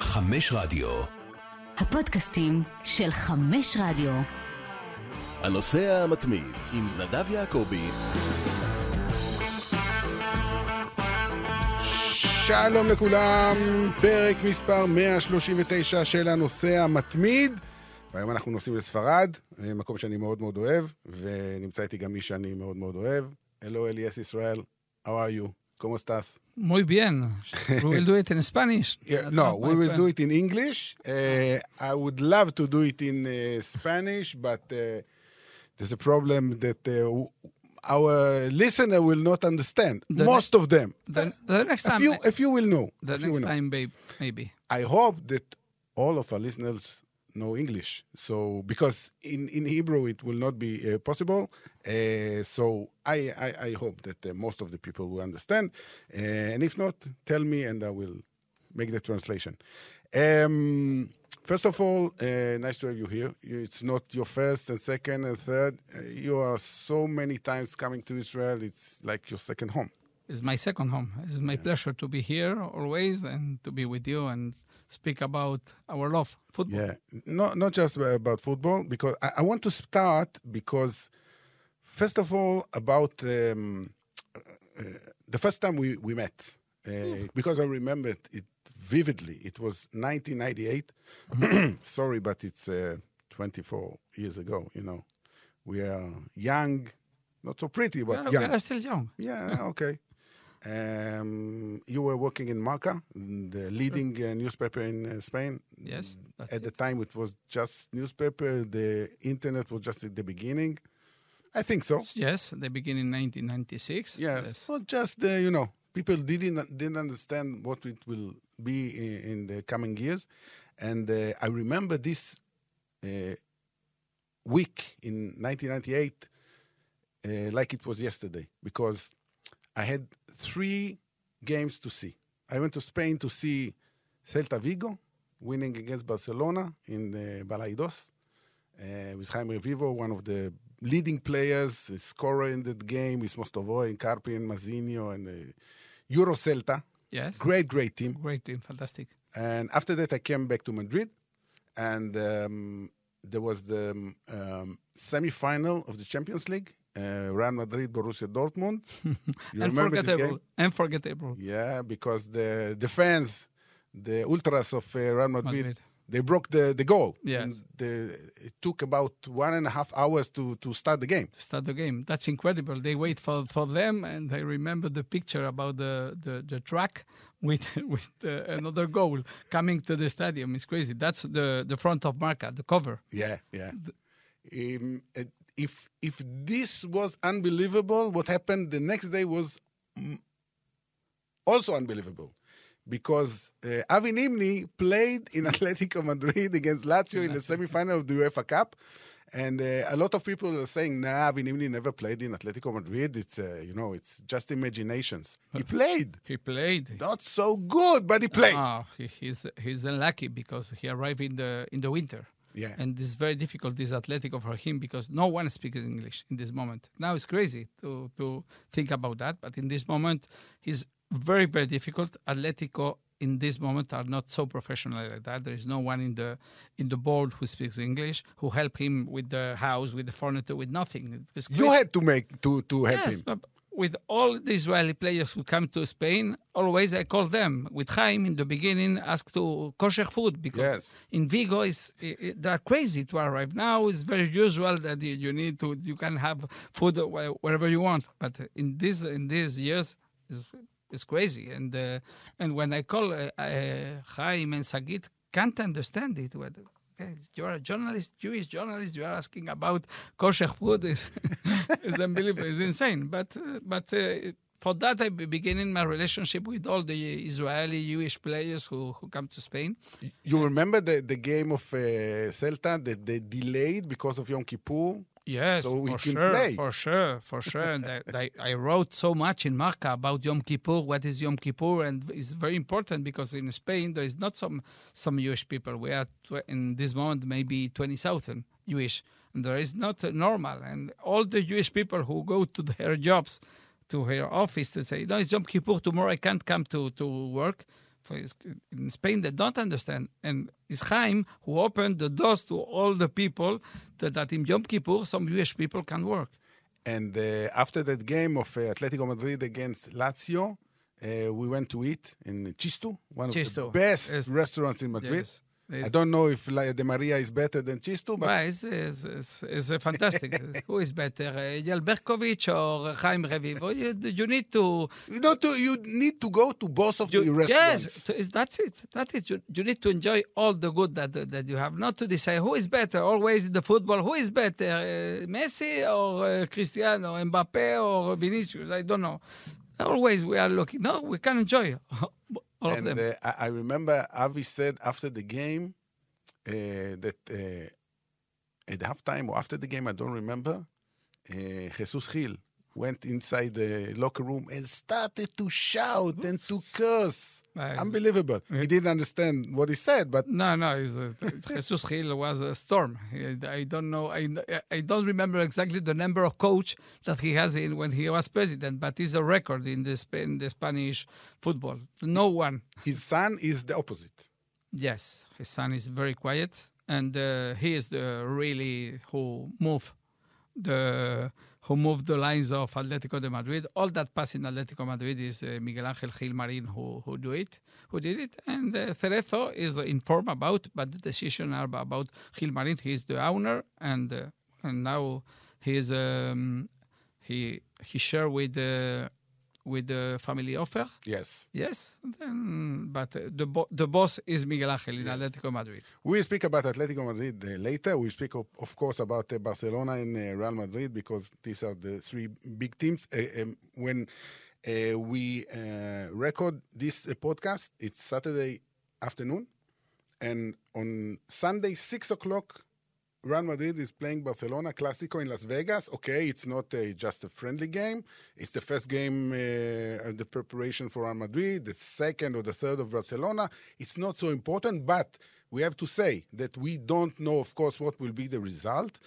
חמש רדיו. הפודקאסטים של חמש רדיו. הנוסע המתמיד עם נדב יעקבי. שלום לכולם, פרק מספר 139 של הנוסע המתמיד. והיום אנחנו נוסעים לספרד, מקום שאני מאוד מאוד אוהב, ונמצא איתי גם מי שאני מאוד מאוד אוהב. הלו אליאס ישראל, how are you? ¿Cómo estás? Muy bien. We will do it in Spanish. Yeah, no, we will do it in English. Uh, I would love to do it in uh, Spanish, but uh, there's a problem that uh, our listener will not understand. The Most of them. The, the next A time, a few will know. the next will know. time, babe, maybe. I hope that all of our listeners know English. So, because in, in Hebrew it will not be uh, possible. Uh, so, I, I, I hope that uh, most of the people will understand. Uh, and if not, tell me and I will make the translation. Um, first of all, uh, nice to have you here. It's not your first and second and third. Uh, you are so many times coming to Israel. It's like your second home. It's my second home. It's my pleasure to be here always and to be with you and speak about our love, football. Yeah, not not just about football because I, I want to start because first of all about um, uh, the first time we we met uh, because I remember it vividly. It was 1998. Sorry, but it's uh, 24 years ago. You know, we are young, not so pretty, but Yeah, young. we are still young. Yeah, okay. Um, you were working in Marca, the leading uh, newspaper in uh, Spain. Yes, At the it. time, it was just newspaper. The internet was just at the beginning. I think so. Yes, the beginning in 1996. Yes, not just the you know people didn't didn't understand what it will be in, in the coming years, and uh, I remember this uh, week in 1998 uh, like it was yesterday because I had three games to see. I went to Spain to see Celta Vigo winning against Barcelona in the Balaidos uh, with Chaim Revivo, one of the leading players, scorer in that game with Mostovoy and Karpin, Mazinho, and uh, Euro Celta. Yes. Great, great team. Great team, fantastic. And after that, I came back to Madrid, and um, there was the um, um, semi-final of the Champions League, uh, Real Madrid, Borussia Dortmund. Unforgettable. Unforgettable. Yeah, because the the fans, the ultras of uh, Real Madrid, Madrid. they broke the, the goal. Yes. And the, it took about one and a half hours to, to start the game. to start the game. That's incredible. They wait for, for them, and I remember the picture about the, the, the track with with uh, another goal coming to the stadium. It's crazy. That's the, the front of Marca, the cover. Yeah, yeah. Um, uh, if if this was unbelievable, what happened the next day was also unbelievable, because uh, Avi Nimni played in Atletico Madrid against Lazio in the semifinal of the UEFA Cup. And uh, a lot of people are saying, "Nah, Avi Nimni never played in Atletico Madrid. It's uh, you know, it's just imaginations." He played, He played. not so good, but he played. Ah, he, he's he's unlucky because he arrived in the in the winter. Yeah. And it's very difficult this Atletico for him because no one speaks English in this moment. Now it's crazy to to think about that, but in this moment he's very very difficult. Atletico in this moment are not so professional like that. There is no one in the in the board who speaks English who help him with the house, with the furniture, with nothing. You had to make to to help Yes, him. With all the Israeli players who come to Spain, always I call them. With Chaim in the beginning, ask to kosher food because Yes. in Vigo is they are crazy to arrive. Now it's very usual that you, you need to you can have food wherever you want. But in this in these years, it's, it's crazy. And uh, and when I call uh, uh, Chaim and Sagit, can't understand it. You're a journalist, Jewish journalist. You are asking about kosher food. is is unbelievable. It's insane. But uh, but uh, for that, I be- beginning my relationship with all the Israeli Jewish players who, who come to Spain. You remember the, the game of uh, Celta that they delayed because of Yom Kippur? Yes, So for sure, play. for sure, for sure. and I, I, I wrote so much in Marca about Yom Kippur. What is Yom Kippur? And it's very important because in Spain there is not some some Jewish people. We are tw- in this moment maybe twenty thousand Jewish, and there is not normal. And all the Jewish people who go to their jobs, to her office to say, no, it's Yom Kippur tomorrow. I can't come to to work. For his, in Spain, they don't understand. And it's Chaim who opened the doors to all the people that, that in Yom Kippur, some Jewish people can work. And uh, after that game of uh, Atletico Madrid against Lazio, uh, we went to eat in Txistu, one of the best Yes. restaurants in Madrid. Yes. I don't know if La de Maria is better than Txistu, but Well, it's, it's, it's, fantastic. Who is better, uh, Eyal Berkovich or Chaim Revivo? You, you need to you know, to, you need to go to both of You- the restaurants. Yes, that's it. That's it. You, you need to enjoy all the good that that you have, not to decide who is better. Always in the football, who is better, uh, Messi or uh, Cristiano, Mbappe or Vinicius? I don't know. Always we are looking. No, we can enjoy all of and them. uh, I, I remember Avi said after the game uh, that uh, at halftime or after the game, I don't remember, uh, Jesus Gil went inside the locker room and started to shout and to curse. Unbelievable. He didn't understand what he said, but No, no, uh, Jesus Gil was a storm. I, I don't know. I, I don't remember exactly the number of coach that he has in when he was president, but it's a record in the, in the Spanish football. No one his son is the opposite. Yes, his son is very quiet, and uh, he is the really who move the who moved the lines of Atletico de Madrid. All that pass in Atletico Madrid is uh, Miguel Ángel Gil Marín who who do it, who did it, and uh, Cerezo is informed about, but the decision are about Gil Marín. He is the owner, and uh, and now he is um, he he share with the with the family offer. Yes. Yes, then, but uh, the bo- the boss is Miguel Ángel in Atletico Madrid. We'll speak about Atletico Madrid uh, later. We'll speak, of, of course, about uh, Barcelona and uh, Real Madrid because these are the three big teams. Uh, um, when uh, we uh, record this uh, podcast, it's Saturday afternoon. And on Sunday, 6 o'clock, Real Madrid is playing Barcelona Clásico in Las Vegas. Okay, it's not uh, just a friendly game. It's the first game uh, the preparation for Real Madrid, the second or the third of Barcelona. It's not so important, but we have to say that we don't know, of course, what will be the result.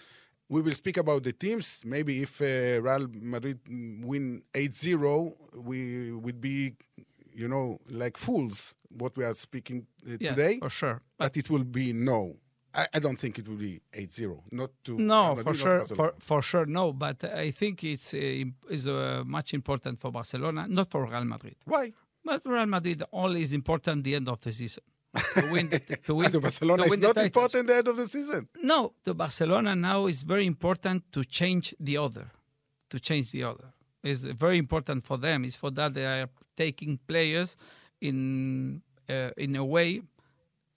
We will speak about the teams. Maybe if uh, Real Madrid win 8-0, we would be, you know, like fools, what we are speaking uh, Yeah, today. for sure. But it will be no. I, I don't think it will be 8-0. Not to No, for sure, for, for sure, no. But I think it's uh, is uh, much important for Barcelona, not for Real Madrid. Why? But Real Madrid only is important the end of the season to win the to win the Barcelona to is win the not titles. important the end of the season. No, the Barcelona now is very important to change the other, to change the other. It's very important for them. It's for that they are taking players in uh, in a way.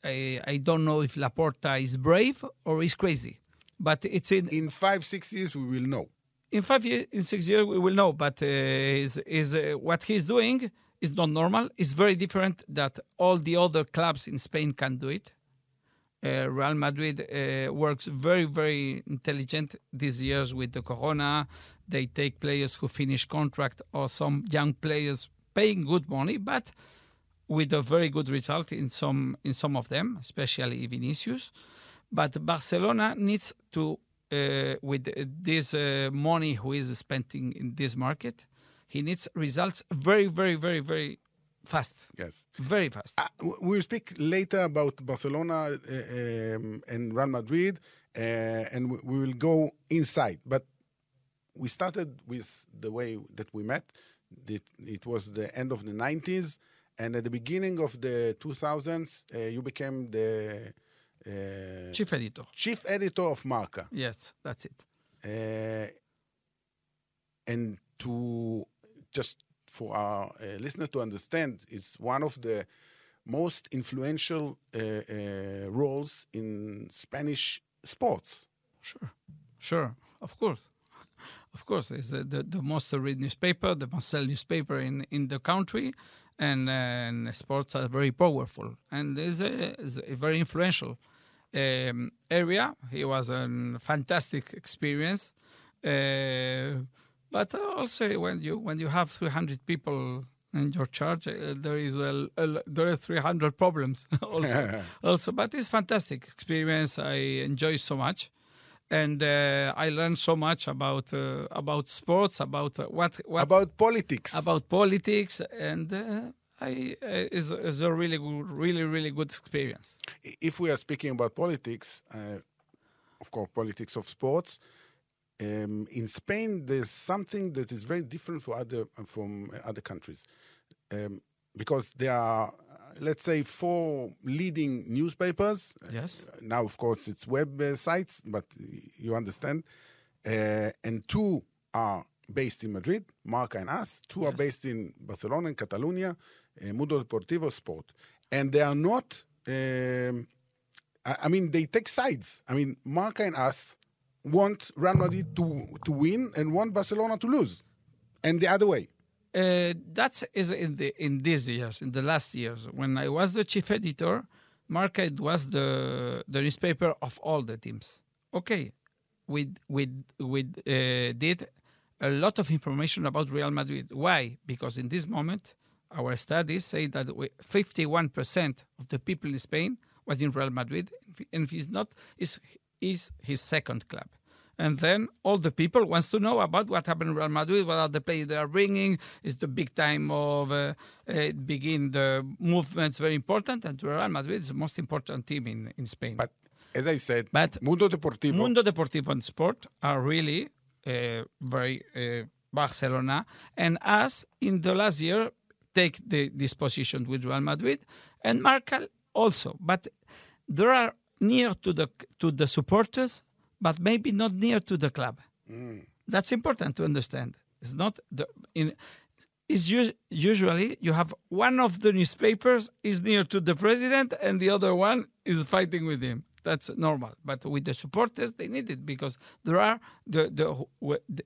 I, I don't know if Laporta is brave or is crazy, but it's in In five, six years, we will know. in five years, in six years, we will know. But uh, is is uh, what he's doing is not normal. It's very different that all the other clubs in Spain can do it. Uh, Real Madrid uh, works very, very intelligent these years with the Corona. They take players who finish contract or some young players paying good money, but with a very good result in some in some of them, especially Vinicius. But Barcelona needs to, uh, with this uh, money who is spending in this market, he needs results very, very, very, very fast, Yes. very fast. Uh, we'll speak later about Barcelona uh, um, and Real Madrid, uh, and we- we will go inside. But we started with the way that we met. It, it was the end of the 90s, and at the beginning of the 2000s, uh, you became the uh, Chief editor. chief editor of Marca. Yes, that's it. Uh, and to just for our uh, listener to understand, it's one of the most influential uh, uh, roles in Spanish sports. Sure, sure, of course, of course. It's the, the, the most read newspaper, the most sell newspaper in, in the country, and, and sports are very powerful and is a, is a very influential um, area. It was a fantastic experience, uh, but also when you when you have 300 people in your charge, uh, there is a, a there are 300 problems also. also, but it's fantastic experience. I enjoy so much and uh, I learned so much about uh, about sports, about uh, what what About politics. about politics, and uh, I, uh, is, is a really good, really really good experience. If we are speaking about politics, uh, of course, politics of sports. Um, in Spain, there's something that is very different for other from other countries, um, because there are, let's say, four leading newspapers. Yes. Now, of course, it's web uh, sites, but you understand. Uh, and two are based in Madrid, Marca and AS. Two are based in Barcelona and Catalonia, uh, Mundo Deportivo Sport. And they are not, um, I, I mean, they take sides. I mean, Marca and AS want Real Madrid to, to win and want Barcelona to lose. And the other way. Uh, that's in the in these years, in the last years. When I was the chief editor, Marca was the the newspaper of all the teams. Okay, we we we uh, did a lot of information about Real Madrid. Why? Because in this moment, our studies say that fifty-one percent of the people in Spain was in Real Madrid, and he's not is is his second club. And then all the people wants to know about what happened in Real Madrid, what are the players they are bringing. Is the big time of uh, uh, begin the movements very important, and Real Madrid is the most important team in, in Spain. But as I said, But Mundo Deportivo. Mundo Deportivo and Sport are really uh, very uh, Barcelona, and AS in the last year take the, this position with Real Madrid and Marca also. But there are near to the to the supporters, but maybe not near to the club. That's important to understand. It's not the in. Is us- usually you have one of the newspapers is near to the president and the other one is fighting with him. That's normal. But with the supporters, they need it because there are the the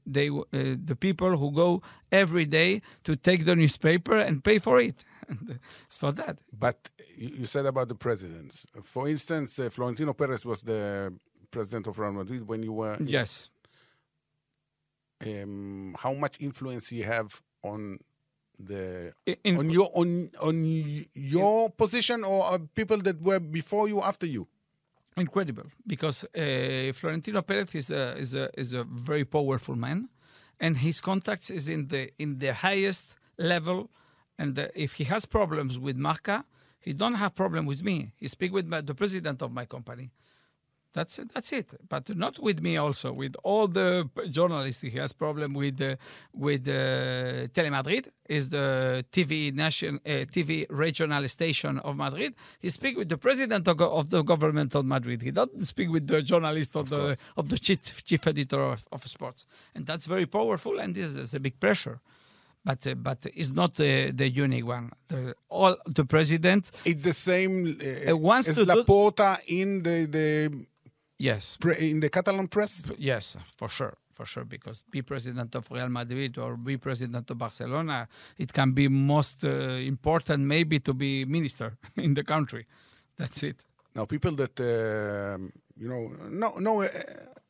they uh, the people who go every day to take the newspaper and pay for it. It's for that. But you you said about the presidents. For instance, uh, Florentino Perez was the president of Real Madrid when you were. Yes. Um, how much influence you have on the in- on your on on your position or uh, people that were before you after you? incredible because uh, Florentino Perez is a, is a is a very powerful man, and his contacts is in the in the highest level. And uh, if he has problems with Marca, he don't have problem with me. He speak with my, the president of my company. That's it. That's it. But not with me. Also with all the journalists, he has problem with uh, with uh, Telemadrid. Is the TV nation uh, TV regional station of Madrid. He speak with the president of, of the government of Madrid. He doesn't speak with the journalist of, the of the chief, chief editor of, of sports, and that's very powerful. And this is a big pressure. But uh, but it's not uh, the unique one. The, all the president. It's the same uh, Uh, wants as to do- in the the Yes, in the Catalan press. Yes, for sure, for sure. Because be president of Real Madrid or be president of Barcelona, it can be most uh, important maybe to be minister in the country. That's it. Now, people that um, you know know know uh,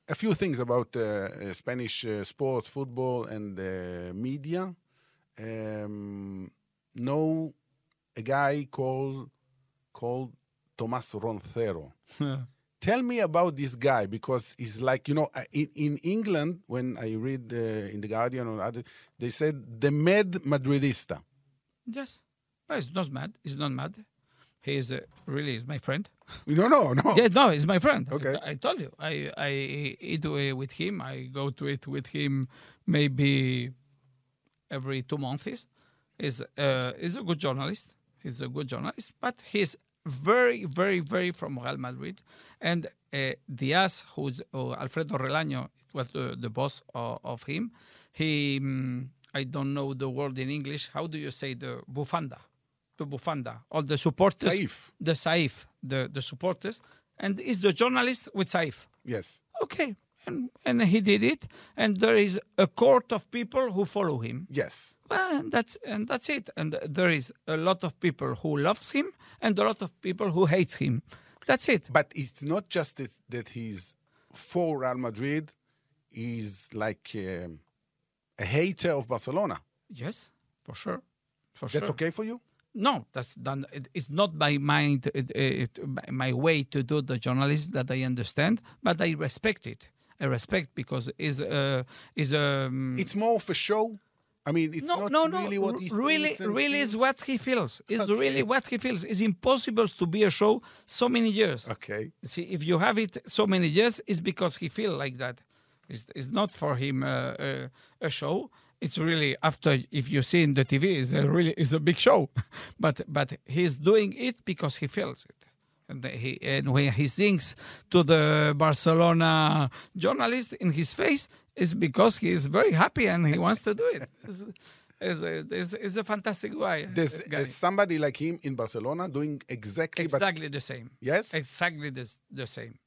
a few things about uh, uh, Spanish uh, sports, football, and uh, media um, know a guy called called Tomas Roncero. Tell me about this guy because he's like you know uh, in, in England when I read uh, in the Guardian or other they said the mad Madridista. Yes, well, it's not mad. He's not mad. He is uh, really is my friend. No, no, no. Yeah, no, he's my friend. Okay. I, I told you. I I eat with him. I go to eat with him maybe every two months. He's uh, he's a good journalist. He's a good journalist, but he's very, very, very from Real Madrid. And uh, Diaz, who's uh, Alfredo Relaño, was the, the boss of, of him. He, mm, I don't know the word in English. How do you say the bufanda? The bufanda. All the supporters. Saif. The Saif, the, the supporters. And is the journalist with Saif. Yes. Okay. And, and he did it. And there is a court of people who follow him. Yes. Well, and that's and that's it. And there is a lot of people who loves him and a lot of people who hates him. That's it. But it's not just that, that he's for Real Madrid. He's like um, a hater of Barcelona. Yes, for sure. For That's sure. okay for you? No, that's done. It's not my mind, it, it, my way to do the journalism that I understand, but I respect it. Respect because is uh, is um, It's more of a show. I mean, it's no, not no, no. really what he really, really is feels. what he feels. It's Okay. really what he feels. It's impossible to be a show so many years. Okay. See, if you have it so many years, it's because he feel like that. It's, it's not for him uh, uh, a show. It's really after if you see in the TV, it's a really it's a big show, but but he's doing it because he feels it. And he and when he sings to the Barcelona journalist in his face, it's because he is very happy and he wants to do it. It's, a, a fantastic guy. There's, guy. there's somebody like him in Barcelona doing exactly, but exactly the same. yes, Exactly the, the same.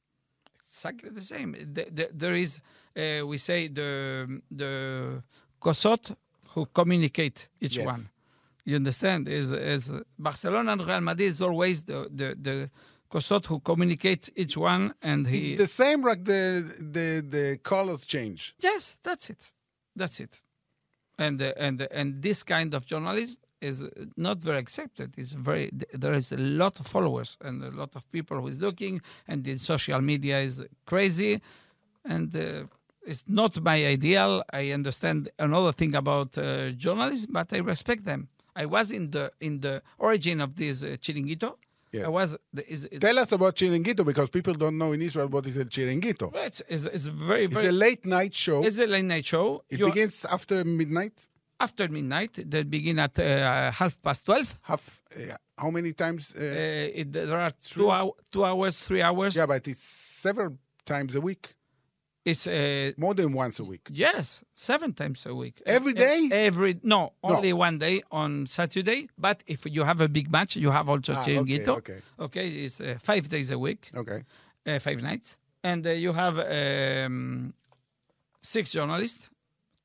Exactly the same. The, the, there is, uh, we say, the the kosot who communicate each Yes. one. You understand? Is is Barcelona and Real Madrid is always the the the kosot who communicates each one, and he. it's the same. Like the the the colors change. Yes, that's it. That's it. And uh, and and this kind of journalism is not very accepted. It's very there is a lot of followers and a lot of people who is looking, and the social media is crazy, and uh, it's not my ideal. I understand another thing about uh, journalism, but I respect them. I was in the in the origin of this uh, chiringuito. Yes. I was the, is, Tell us about Chiringuito because people don't know in Israel what is a Chiringuito. it's, it's, it's very It's a late night show. it's a late night show. It You- begins after midnight. after midnight. They begin at uh, half past twelve. Half. Uh, how many times? Uh, Uh, it, there are two, hour, two hours, three hours. yeah, but it's several times a week, It's uh, more than once a week. yes, seven times a week. Every E- Every no, No. only one day on Saturday. But if you have a big match, you have also Ah, chiringuito. okay, Okay, it's uh, five days a week, Okay. uh, five nights, and uh, you have um, six journalists.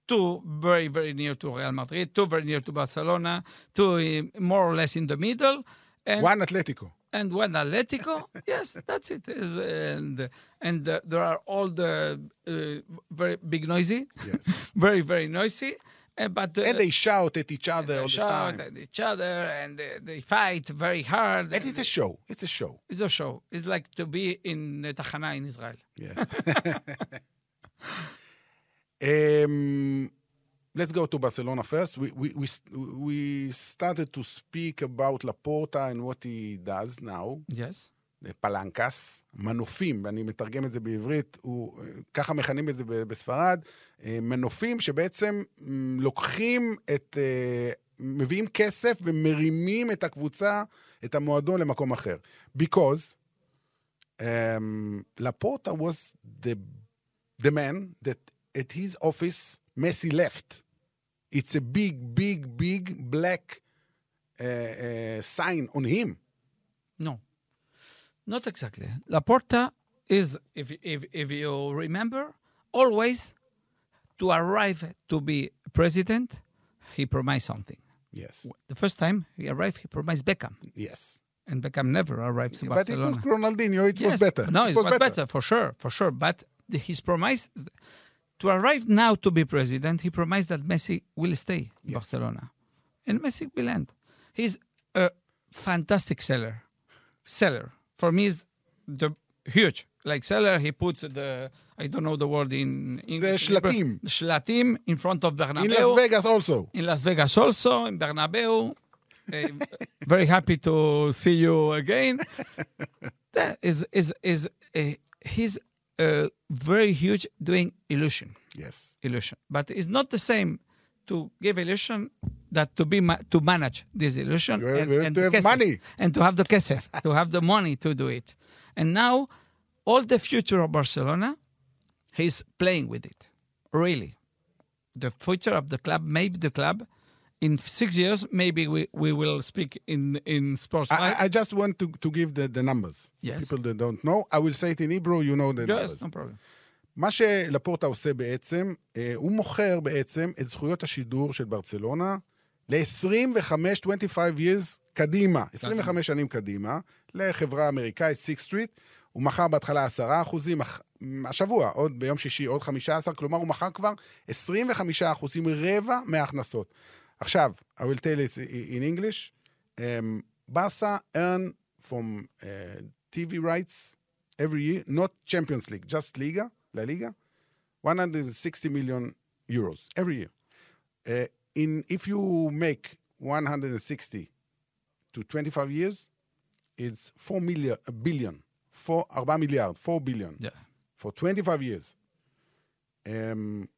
Two very, very near to Real Madrid, two very near to Barcelona, two uh, more or less in the middle, and One Atletico. And one Atletico. yes, that's it. Is- And and uh, there are all the uh, very big noisy, Yes. very very noisy. Uh, but uh, and they shout at each other they all the shout time. at each other and they, they fight very hard. And it's a show. It's a show. It's a show. It's like to be in uh, Tachana in Israel. Yes. um, let's go to Barcelona first. We, we, we, we started to speak about Laporta and what he does now. Yes. פלנקס, מנופים, ואני מתרגם את זה בעברית, הוא, ככה מכנים את זה בספרד, אה, מנופים שבעצם לוקחים את, אה, מביאים כסף ומרימים את הקבוצה, את המועדון למקום אחר. Because um, Laporta was the, the man that at his office Messi left. It's a big, big, big black uh, uh, sign on him. No. Not exactly. Laporta is, if, if, if you remember, always to arrive to be president, he promised something. Yes, The first time he arrived, he promised Beckham. yes. And Beckham never arrived to But it was Barcelona. Ronaldinho, it was better. No, it it was, better. for sure, for sure. But the, his promise to arrive now to be president, he promised that Messi will stay in Yes. Barcelona, and Messi will end. He's a fantastic seller. Seller for me is the huge like seller. He put the I don't know the word in English. shalatim. Shalatim in front of Bernabeu. In Las Vegas also. in Las Vegas also, in Bernabeu. Eh, very happy to see you again. That is is is uh, he's uh, very huge doing illusion, Yes. illusion, but it's not the same to give illusion that to be ma- to manage this illusion you have to have kesef, money. and to have the kesef, to have the money to do it. And now, all the future of Barcelona, he's playing with it. Really, the future of the club, maybe the club. In six years, maybe we, we will speak in in sports. I. I- just want to, to give the, the numbers. Yes. People that don't know, I will say it in Hebrew, you know the yes, numbers. no problem. מה שלפורטה עושה בעצם, אה, הוא מוכר בעצם את זכויות השידור של ברצלונה ל-25, 25 years קדימה, 25 שנים קדימה, לחברה אמריקאית, סיק סטריט. הוא מכר בהתחלה 10 אחוזים, אח- השבוע, עוד ביום שישי, עוד 15, כלומר הוא מכר כבר 25 אחוזים, רבע מההכנסות. עכשיו, I will tell it in English, um, Barca earn from uh, TV rights every year, not Champions League, just Liga, La Liga, 160 million euros every year. Uh, in if you make 160 to 25 years, it's 4 million, a billion, 4, 4 מיליארד, 4 billion Yeah. for 25 years. Um,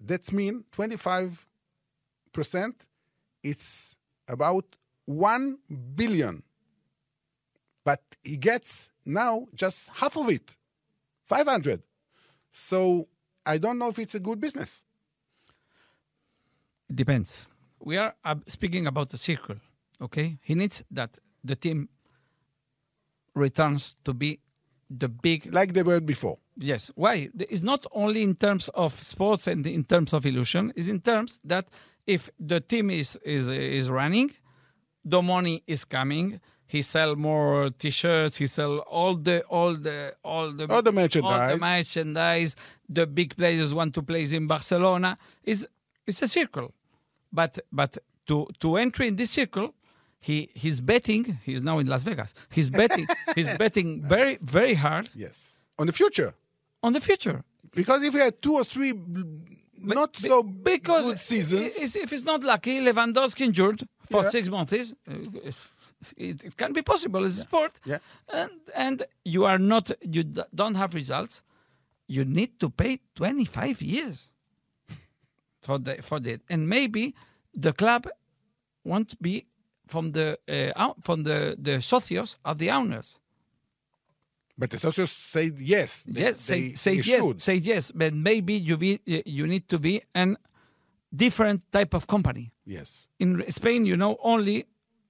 that's mean 25 percent. Percent it's about 1 billion. But he gets now just half of it, 500. So I don't know if it's a good business. It depends. We are uh, speaking about the circle, okay? He needs that the team returns to be the big. Like they were before. Yes. Why? It's not only in terms of sports and in terms of illusion. It's in terms that if the team is is is running, the money is coming. He sell more T-shirts. He sell all the all the all the All the all merchandise. the merchandise. The big players want to play in Barcelona. Is it's a circle, but but to to enter in this circle, he he's betting. He's now in Las Vegas. He's betting. he's betting very very hard Yes. On the future. On the future. Because if you had two or three b- not so because good seasons, if it's not lucky, Lewandowski injured for Yeah. six months. uh, It, it can be possible. It's a sport, Yeah. and and you are not you don't have results. You need to pay twenty five years for the for that, and maybe the club won't be from the uh, from the the socios are the owners. But the socios said yes. they- yes, say, they- say they yes, should. say yes, but maybe you be you need to be an different type of company. Yes. In Spain, you know only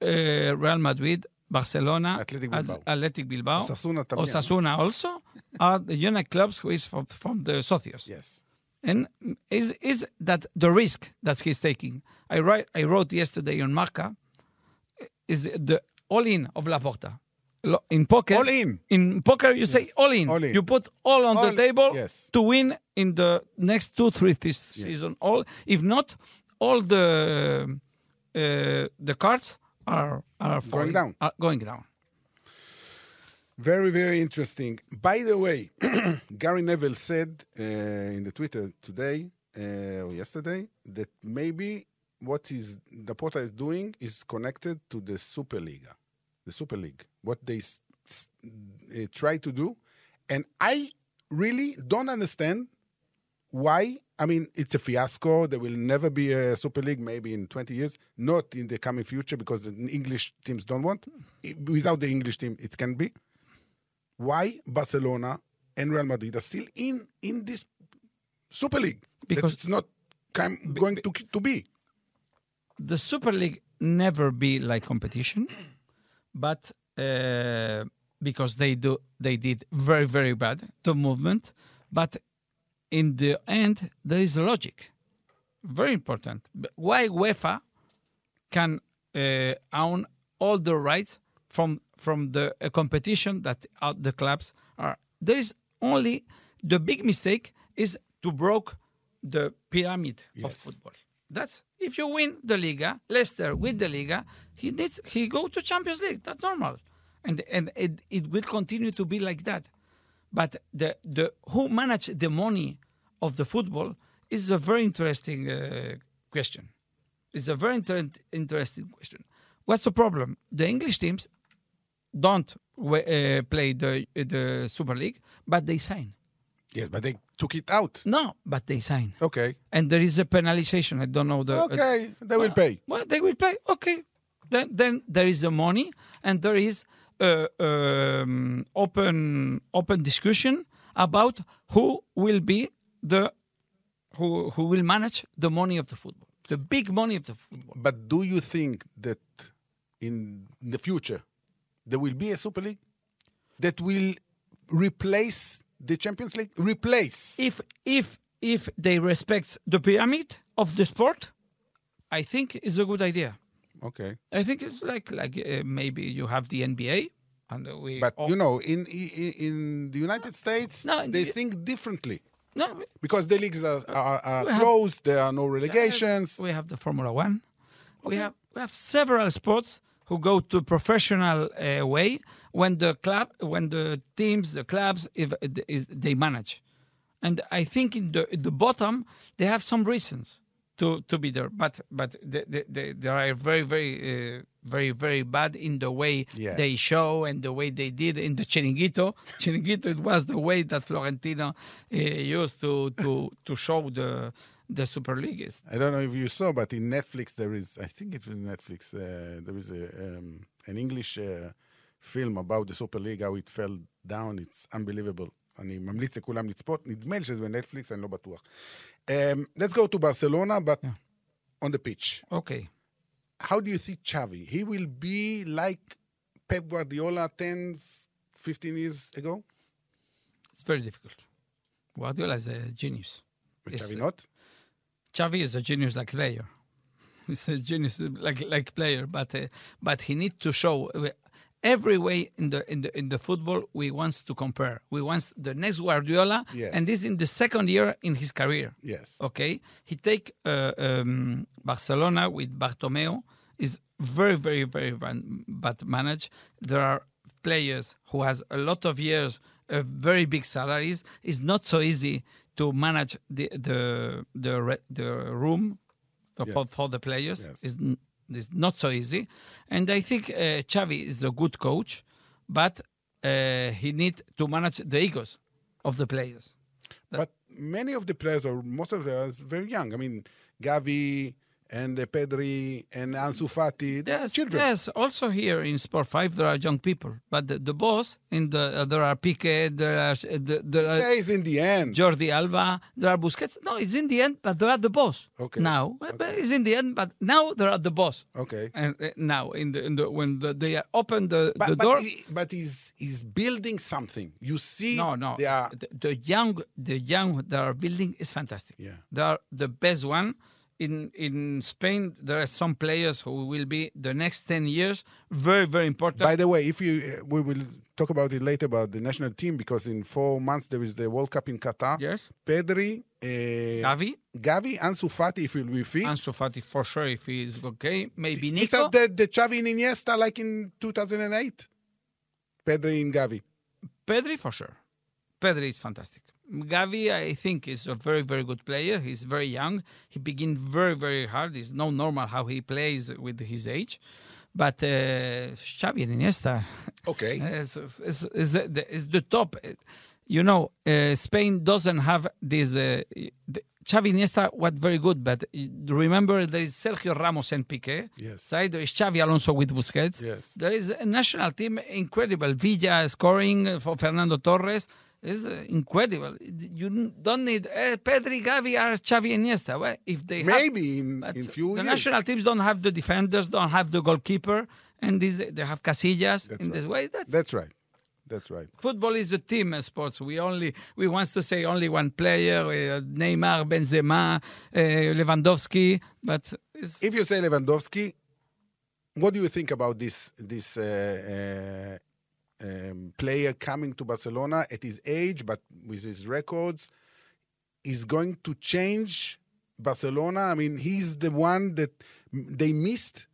uh, Real Madrid, Barcelona, Athletic Bilbao. Athletic Bilbao, Osasuna también. Osasuna also are the unique clubs who is from, from the socios. Yes. And is is that the risk that he's taking? I write I wrote yesterday on Marca is the all in of Laporta. In poker, All in. In poker, you say all in. all in. You put all on All- the table yes. to win in the next two, three this season. All, if not, all the uh, the cards are are falling- down. Are going down. Very, very interesting. By the way, Gary Neville said uh, in the Twitter today uh, or yesterday that maybe what is Laporta is doing is connected to the Superliga, the Super League. What they s- s- uh, try to do, and I really don't understand why. I mean, it's a fiasco. There will never be a Super League, maybe in 20 years, not in the coming future because the English teams don't want. Without the English team, it can be why Barcelona and Real Madrid are still in in this Super League Because- it's not going to to be. the Super League never be like competition, but uh, because they do they did very very bad the movement, but in the end there is logic, very important. Why UEFA can uh, own all the rights from from the uh, competition that uh, the clubs are? There is only the big mistake is to broke the pyramid of football. That's if you win the Liga, Leicester win the Liga, he needs he go to Champions League. That's normal, and and it, it will continue to be like that. But the the who manage the money of the football is a very interesting uh, question. It's a very inter- interesting question. What's the problem? The English teams don't uh, play the the Super League, but they sign. Yes, but they took it out. No, but they sign, Okay, and there is a penalization. I don't know the. okay, they will pay. Well, they will pay. Okay, then then there is the money, and there is uh, um, open open discussion about who will be the who who will manage the money of the football, the big money of the football. But do you think that in the future there will be a Super League that will replace the Champions League? Replace. If if if they respect the pyramid of the sport, I think it's a good idea. Okay, I think it's like like uh, maybe you have the NBA and we. but all- you know, in in, in the United States, No, they the- think differently no, because the leagues are, are, are We have- closed. There are no relegations. We have the Formula One. We have we have several sports who go to professional uh, way when the club, when the teams, the clubs, if, is, they manage. And I think in the at the bottom they have some reasons to to be there. But but they, they, they, they are very very uh, very very bad in the way Yeah. they show and the way they did in the Chiringuito. Chiringuito it was the way that Florentino uh, used to to to show the the Super League is. I don't know if you saw, but in Netflix there is, I think it's in Netflix, uh, there is a, um, an English uh, film about the Super League, how it fell down. It's unbelievable. אני ממליץ לכולם לצפות, נדמה לי שזה בנטפליקס, אני לא בטוח. Um, let's go to Barcelona, but Yeah. on the pitch. Okay. How do you think Xavi? He will be like Pep Guardiola 10, 15 years ago? It's very difficult. Guardiola is a genius. But Yes. Xavi not? Xavi is a genius like player. He's a genius like like player, but uh, but he needs to show uh, every way in the in the in the football we wants to compare. We want the next Guardiola, Yeah. and this in the second year in his career. Yes. Okay, he take uh, um, Barcelona with Bartomeu is very very very bad bad managed. There are players who has a lot of years, uh, very big salaries. It's not so easy to manage the the the the room Yes. for, for the players. Yes. It's, n- not so easy, and I think uh, Xavi is a good coach, but uh, he need to manage the egos of the players. But many of the players, or most of them, are very young. I mean, Gavi and uh, Pedri and Ansu Fati, Yes, children. yes. Also here in Sport Five, there are young people, but the, the boss in the uh, there are Piqué, there are uh, the- there are Yeah, it's in the end. Jordi Alba, there are Busquets. No, it's in the end, but they are the boss. Okay. Now, but it's in the end, but now they are the boss. Okay. And uh, now, in the, in the when the, they open the, But, the but, door, he- but he's, he's building something. You see, no, no. they are. the, the young, the young that are building is fantastic. Yeah. they are the best one. In in Spain, there are some players who will be the next ten years very very important. By the way, if you, uh, we will talk about it later about the national team because in four months there is the World Cup in Qatar. yes, Pedri, uh, Gavi, Gavi, Ansu Fati, if he will be fit. Ansu Fati for sure if he is okay. Maybe Is Nico. that the, the Xavi and Iniesta like in 2008? Pedri and Gavi. Pedri for sure. Pedri is fantastic. Gavi, I think, is a very, very good player. He's very young. He begin very, very hard. It's no normal how he plays with his age. But uh, Xavi and Iniesta Okay. is, is, is, the, is the top. You know, uh, Spain doesn't have this. Uh, the, Xavi Iniesta was very good, but remember there is Sergio Ramos and Piqué. Yes. Side there is Xabi Alonso with Busquets. Yes. There is a national team incredible. Villa scoring for Fernando Torres is incredible. You don't need uh, Pedri, Gavi, or Xavi Iniesta. Well, if they have, Maybe in, in few years. the years. national teams don't have the defenders, don't have the goalkeeper, and this, they have Casillas That's in right. this way. That's That's right. That's right. football is a team uh, sports. We only we want to say only one player: uh, Neymar, Benzema, uh, Lewandowski. But it's, If you say Lewandowski, what do you think about this this uh, um, player coming to Barcelona at his age, but with his records, is going to change Barcelona? I mean, he's the one that they missed,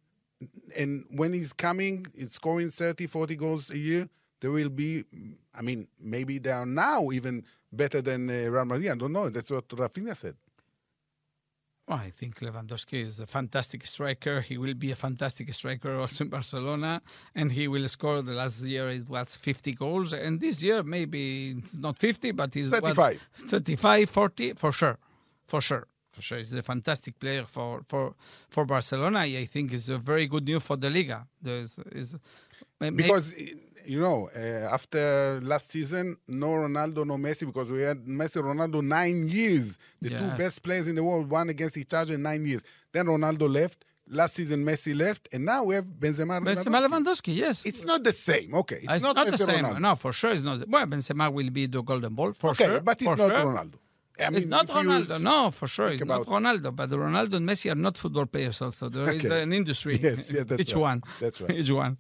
and when he's coming, it's scoring 30, 40 goals a year. There will be, I mean, maybe they are now even better than uh, Real Madrid. I don't know. That's what Rafinha said. Well, I think Lewandowski is a fantastic striker. He will be a fantastic striker also in Barcelona, and he will score. The last year it was 50 goals, and this year maybe it's not 50, but it's what, 35. 35, 40 for sure, for sure, for sure. He's a fantastic player for for for Barcelona. I think it's a very good news for the Liga. There's is Because you know, uh, after last season, no Ronaldo, no Messi, because we had Messi, Ronaldo nine years. The two best players in the world, one against each other in nine years. Then Ronaldo left. Last season, Messi left, and now we have Benzema. Benzema Lewandowski. Lewandowski, yes. It's not the same. Okay, it's, It's not, not, the same. Ronaldo. No, for sure, it's not. Well, Benzema will be the golden ball for okay, sure. but it's for not sure. Ronaldo. I mean, it's not Ronaldo. No, for sure, it's not Ronaldo. But Ronaldo and Messi are not football players. Also, there is Okay. an industry. Yes, yes, that's each right. one. That's right. Each one.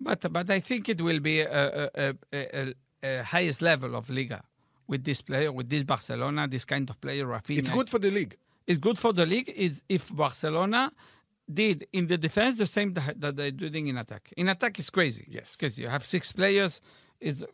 But but I think it will be a, a, a, a, a highest level of Liga with this player, with this Barcelona, this kind of player, Rafinha. It's good for the league. It's good for the league. Is if Barcelona did in the defense the same that that they're doing in attack. In attack is crazy. Yes. because. You have six players, is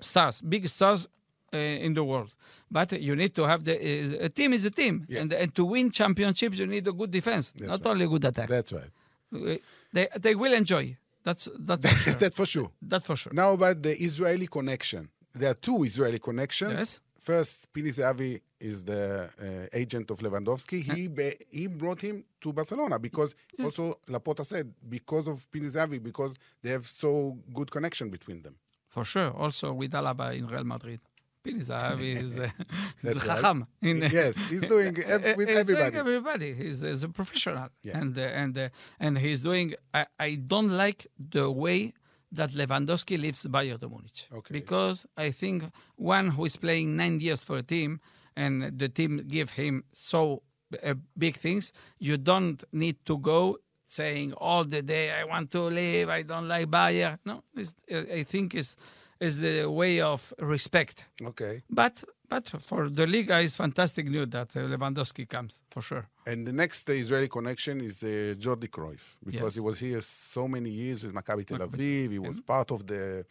stars, big stars, uh, in the world. But you need to have the uh, a team is a team, Yes. and and to win championships you need a good defense, That's not right. only good attack. That's right. Uh, they they will enjoy. That's that's for sure. That's for sure. that's for sure. Now about the Israeli connection. There are two Israeli connections. Yes. First, Zahavi is the uh, agent of Lewandowski. He be, he brought him to Barcelona because also Laporta said because of Zahavi because they have so good connection between them. For sure. Also with Alaba in Real Madrid. Pini Zahavi is uh, right. Chacham in, yes, he's doing ev- with He's doing everybody. everybody. He's, he's a professional, Yeah. and uh, and uh, and he's doing. I, I don't like the way that Lewandowski leaves Bayern de Munich Okay. because I think one who is playing nine years for a team and the team give him so uh, big things, you don't need to go saying all the day I want to leave. I don't like Bayern. No, it's, I think is is the way of respect. Okay. But but for the Liga, it's fantastic news that uh, Lewandowski comes for sure. And the next uh, Israeli connection is uh, Jordi Cruyff because Yes. he was here so many years with Maccabi Tel Aviv. He was part of the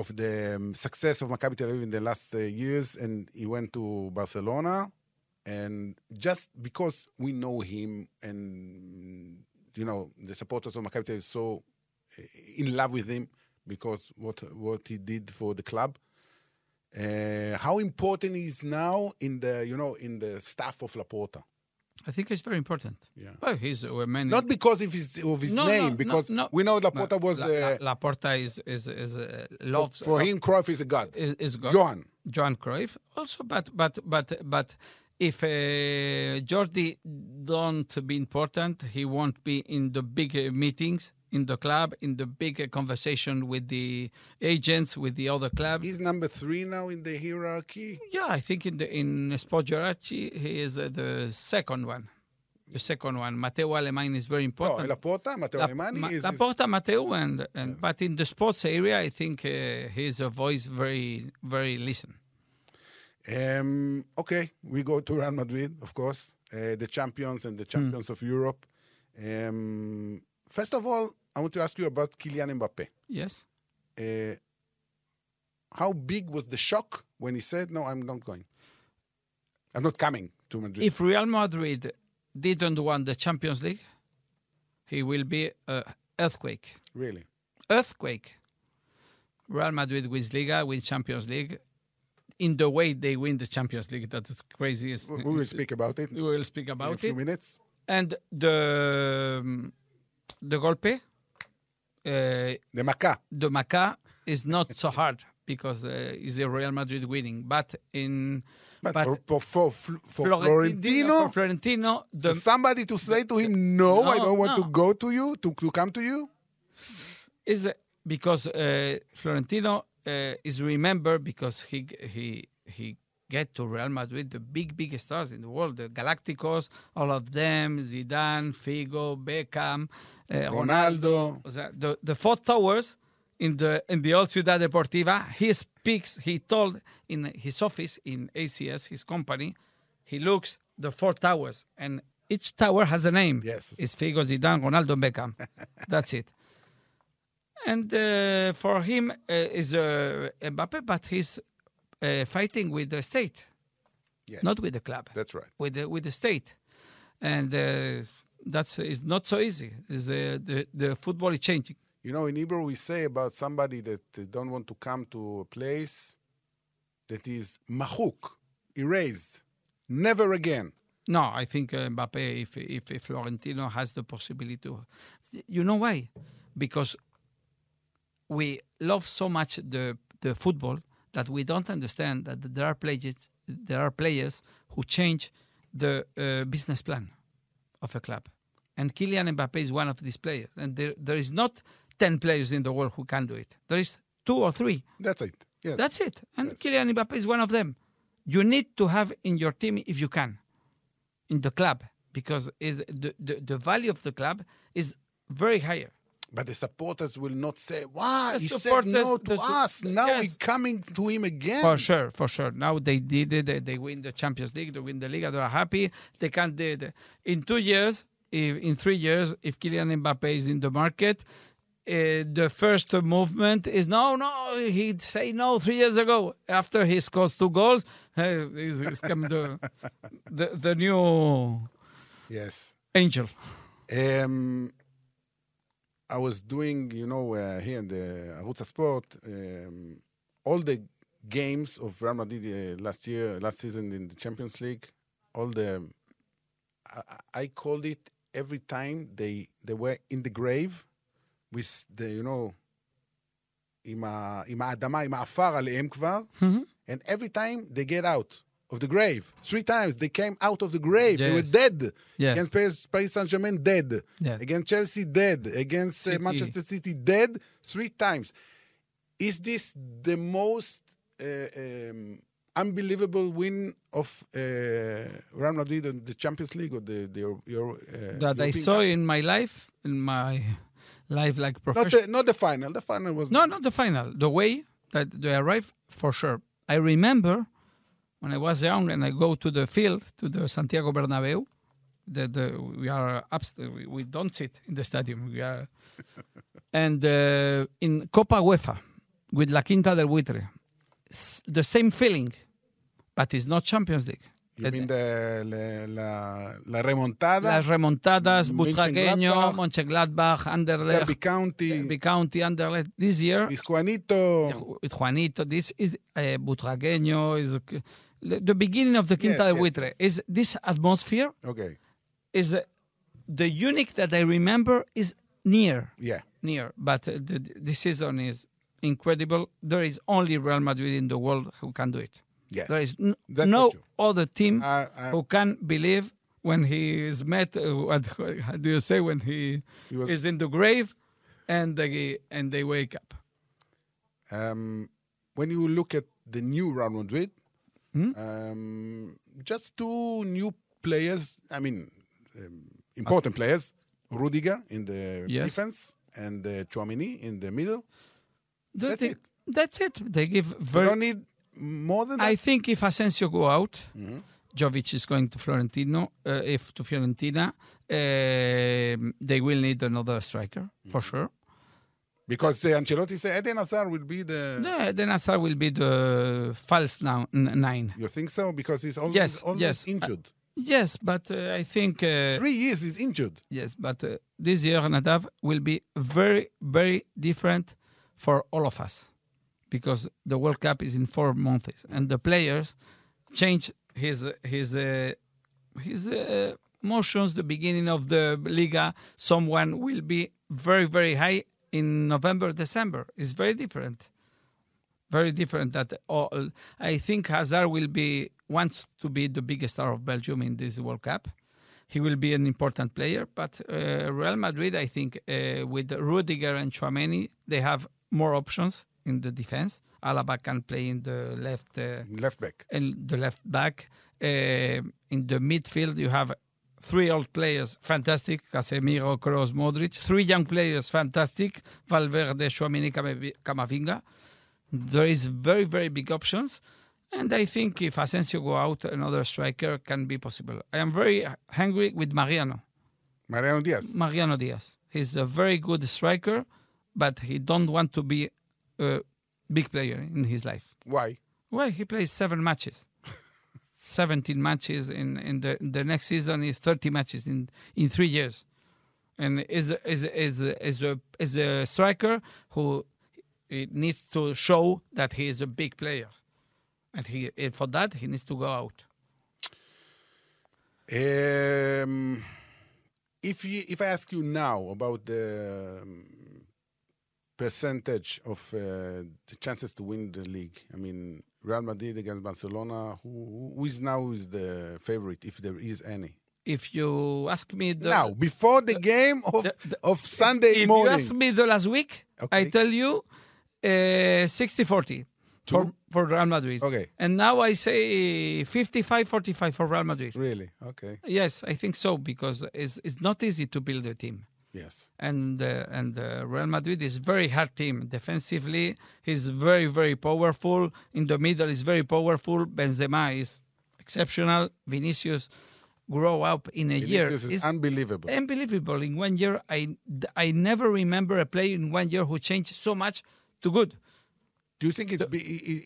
of the um, success of Maccabi Tel Aviv in the last uh, years, and he went to Barcelona. And just because we know him, and you know the supporters of Maccabi Tel Aviv so uh, in love with him because what what he did for the club. Uh, how important he is now in the you know in the staff of Laporta? I think it's very important. Yeah. Well, he's a man. Not because of his of his No, name, no, because no, we know Laporta was La, uh, La, Laporta is is is uh, loves for him. Cruyff is a god. is, is God. Johan. Johan Cruyff also, but but but but if uh, Jordi don't be important, he won't be in the big uh, meetings in the club, in the big uh, conversation with the agents, with the other clubs. He's number three now in the hierarchy. Yeah, I think in the in Sport Geraci, he is uh, the second one. The second one, Mateu Alemany is very No, important. Laporta, Mateu La- Alemany Ma- is, is Laporta, Mateu, and, and but in the sports area, I think uh, he's a voice very very listen. Um, okay. We go to Real Madrid, of course, uh, the champions and the champions of Europe. Um, first of all, I want to ask you about Kylian Mbappe. Yes. Uh, how big was the shock when he said, "No, I'm not going. I'm not coming to Madrid." If Real Madrid didn't win the Champions League, he will be a earthquake. really, Earthquake. Real Madrid wins Liga, wins Champions League. In the way they win the Champions League, that is crazy. We will speak about it We will speak about it in a few it. minutes. And the um, the golpe, uh, The Maca. the Maca is not so hard because uh, it's a Real Madrid winning. But in But, but for, for, for, Florentino, Florentino, for Florentino, the somebody to say to him, no, I don't want to go to you, to, to come to you. is because uh, Florentino uh, is remembered because he he he get to Real Madrid the big big stars in the world, the Galacticos, all of them, Zidane, Figo, Beckham, uh, Ronaldo. the, the the four towers in the in the old Ciudad Deportiva. He speaks. He told in his office in ACS, his company, he looks the four towers, and each tower has a name. Yes. it's Figo, Zidane, Ronaldo, Beckham. That's it. And uh, for him uh, is uh, Mbappe, but he's uh, fighting with the state, Yes, not with the club that's right. with the, with the state, and uh, that's is not so easy. Is the the football is changing. You know, in Hebrew, we say about somebody that don't want to come to a place that is mahuk, erased, never again. No, I think uh, Mbappe, if, if if Florentino has the possibility to, you know why? Because we love so much the the football that we don't understand that there are players there are players who change the uh, business plan of a club, and Kylian Mbappe is one of these players. And there there is not ten players in the world who can do it. There is two or three. That's it. Yes. That's it. And Yes. Kylian Mbappe is one of them. You need to have in your team if you can, in the club, because is the, the, the value of the club is very higher. But the supporters will not say, "Why he said no to the us? Now yes. he's coming to him again." For sure, for sure. Now they did it. They, they win the Champions League. They win the Liga. They are happy. They can do it. In two years, if, in three years, if Kylian Mbappe is in the market, uh, the first movement is no, no. He'd say no three years ago. After he scores two goals, uh, he's, he's come the, the the new Yes. angel. Um, I was doing, you know, uh, here in the Arutz Sport, um, all the games of Real Madrid uh, last year, last season in the Champions League, all the, I, I called it every time they they were in the grave, with the, you know, עם, ה, עם האדמה, עם העפר עליהם כבר, and every time they get out of the grave, three times they came out of the grave, they were dead. Yes. Against Paris, Paris Saint-Germain, dead. Yes. Against Chelsea, dead. Against uh, Manchester City, dead three times. Is this the most uh, um, unbelievable win of uh, Real Madrid in the Champions League or the, the Euro, uh, that I European saw Cup? in my life, in my life like Not professional. the, not the final. The final was No, not the final. The way that they arrived, for sure. I remember when I was young and I go to the field, to the Santiago Bernabeu. The, the, we are upstairs. We, we don't sit in the stadium. We are, and uh, in Copa UEFA with La Quinta del Buitre, s- the same feeling, but it's not Champions League. You mean the, la, la, la remontada, Las remontadas, Butragueño, Mönchengladbach, Anderlecht, Derby County, Derby County, Anderlecht. This year, Juanito. Juanito. This is uh, Butragueño. Is the beginning of the Quinta Yes, del Buitre. yes. Is this atmosphere Okay, is uh, the unique that I remember is near, yeah. near. But uh, the, the season is incredible. There is only Real Madrid in the world who can do it. Yes. There is n- no other team Uh, uh, who can believe when he is met. Uh, what how do you say when he, He was- is in the grave, and they and they wake up. Um, when you look at the new Real Madrid, Hmm? um, just two new players. I mean, um, important players: Rudiger in the Yes. defense and uh, Chouameni in the middle. The That's it. That's it. They give You very. don't need more than that. I think if Asensio go out, Mm-hmm. Jovic is going to Florentino. Uh, if to Fiorentina, um they will need another striker Mm-hmm. for sure. Because uh, Ancelotti said Eden Hazard will be the. Yeah, then Hazard will be the false now, nine. You think so? Because he's always, Yes, always yes. injured. Yes, but uh, I think uh, Three years he's injured. yes, but uh, this year Nadav will be very, very different for all of us because the World Cup is in four months and the players change his his uh, his uh, motions. The beginning of the Liga, someone will be very, very high in November, December. It's very different very different that all, I think Hazard will be wants to be the biggest star of Belgium in this World Cup. He will be an important player, but uh, Real Madrid, I think, uh, with Rudiger and Chouameni, they have more options in the defense. Alaba can play in the left uh, Left back. and the left back. Uh, in the midfield, you have three old players, fantastic: Casemiro, Kroos, Modric. Three young players, fantastic: Valverde, Chouameni, Camavinga. There is very, very big options, and I think if Asensio go out, another striker can be possible. I am very hungry with Mariano. Mariano Diaz. Mariano Diaz. He's a very good striker, but he don't want to be a big player in his life. Why? Why? he plays seven matches. 17 matches in, in the the next season is 30 matches in, in three years. And is is is is a is a striker who needs to show that he is a big player. And he for that he needs to go out. Um, if you, if I ask you now about the um, percentage of uh, the chances to win the league, I mean Real Madrid against Barcelona, who, who is now is the favorite, if there is any? If you ask me the now, before the game of the- the- of Sunday if morning, you ask me the last week, I tell you uh, 60-40 for, for Real Madrid. Okay. And now I say 55-45 for Real Madrid. really, okay, Yes, I think so because it's, it's not easy to build a team. Yes, And uh, and uh, Real Madrid is very hard team. Defensively, he's very very powerful. In the middle, is very powerful. Benzema is exceptional. Vinicius, grow up in a year Vinicius is is unbelievable. unbelievable. In one year, I I never remember a player in one year who changed so much to good. Do you think it's, be,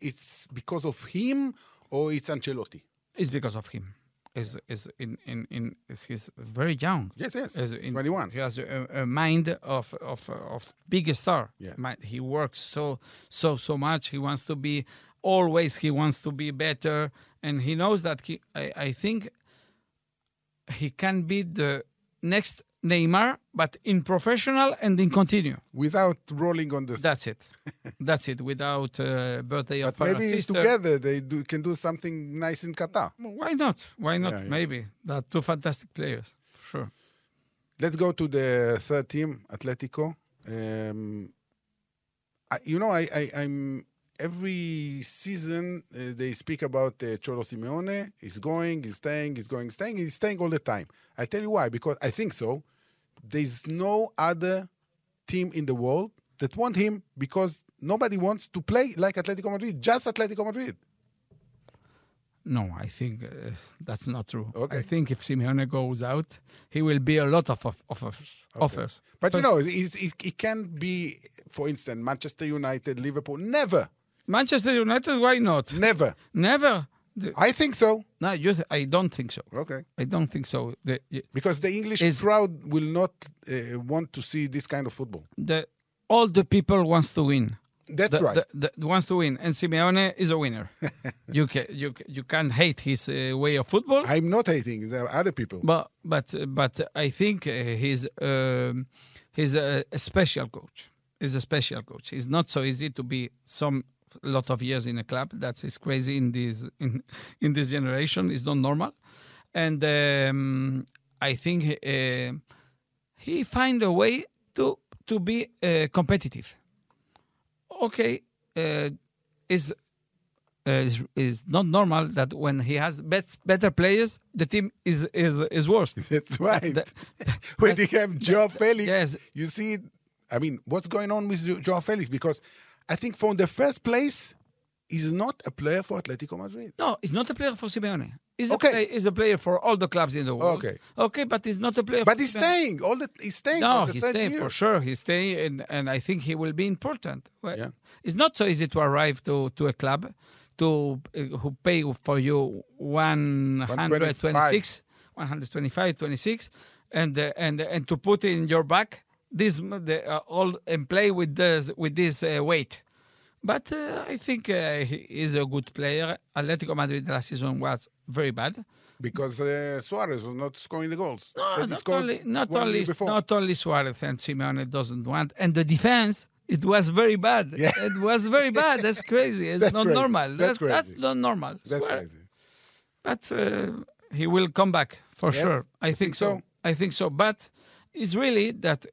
it's because of him or it's Ancelotti? It's because of him. Is is in in in is he's very young. Yes, yes. Is in- 21. He has a, a mind of of of big star. Yeah. He works so so so much. He wants to be always. He wants to be better, and he knows that. He, I I think he can be the next Neymar, but in professional and in continue. Without rolling on the That's it. That's it. Without uh, birthday of But maybe sister. together they do, can do something nice in Qatar. Why not? Why not? Yeah, yeah. Maybe. They're two fantastic players. Sure. Let's go to the third team, Atletico. Um, I, you know, I, I, I'm every season uh, they speak about uh, Cholo Simeone. He's going, he's staying, he's going, staying, he's staying all the time. I tell you why, because I think so. There's no other team in the world that want him because nobody wants to play like Atletico Madrid, just Atletico Madrid. No, I think uh, that's not true. Okay. I think if Simeone goes out, he will be a lot of of- offers. offers. But you know, it, it can be, for instance, Manchester United, Liverpool. Never, Manchester United, why not? never. Never. The- I think so. no, you th- I don't think so. Okay. I don't think so. The, Because the English Is- crowd will not uh, want to see this kind of football. the all the people wants to win. That's the, right. the, the, wants to win, and Simeone is a winner. you can you you can't hate his uh, way of football. I'm not hating. There are other people. But but but I think uh, he's um, he's a, a special coach. He's a special coach. It's not so easy to be some lot of years in a club. That's is crazy in this in in this generation. It's not normal, and um, I think uh, he find a way to to be uh, competitive. Okay, uh, is uh, is is not normal that when he has bet- better players, the team is is is worse. That's right. The- when you have Joao Felix, yes. you see, I mean, what's going on with Jo- Joao Felix? Because I think from the first place, he's not a player for Atletico Madrid. No, he's not a player for Simeone. He's Okay. a play, he's a player for all the clubs in the world. Okay. okay, but he's not a player. But he's Simeone. staying. All the, he's staying. No, he's staying year. for sure. He's staying, and, and I think he will be important. Well, Yeah. It's not so easy to arrive to, to a club to uh, who pay for you 126, 125, 26, and uh, and and to put in your back this the, uh, all and play with this with this uh, weight. But uh, I think uh, he is a good player. Atletico Madrid last season was very bad. Because uh, Suarez was not scoring the goals. No, not only, not only, not only Suarez and Simeone doesn't want, and the defense. It was very bad. Yeah. It was very bad. That's crazy. It's That's not crazy. normal. That's that's crazy. not normal. That's Swear. crazy. But uh, he will come back for Yes, sure. I you think, think so. so? I think so. But it's really that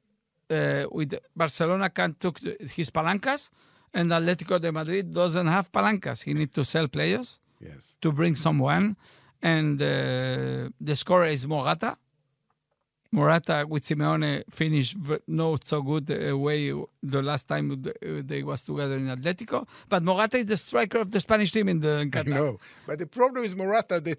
uh, with Barcelona can took his palancas, and Atletico de Madrid doesn't have palancas. He need to sell players Yes. to bring someone, and uh, the scorer is Morata. Morata with Simeone finished not so good way the last time they was together in Atletico. But Morata is the striker of the Spanish team in the in Qatar. No. But the problem is Morata that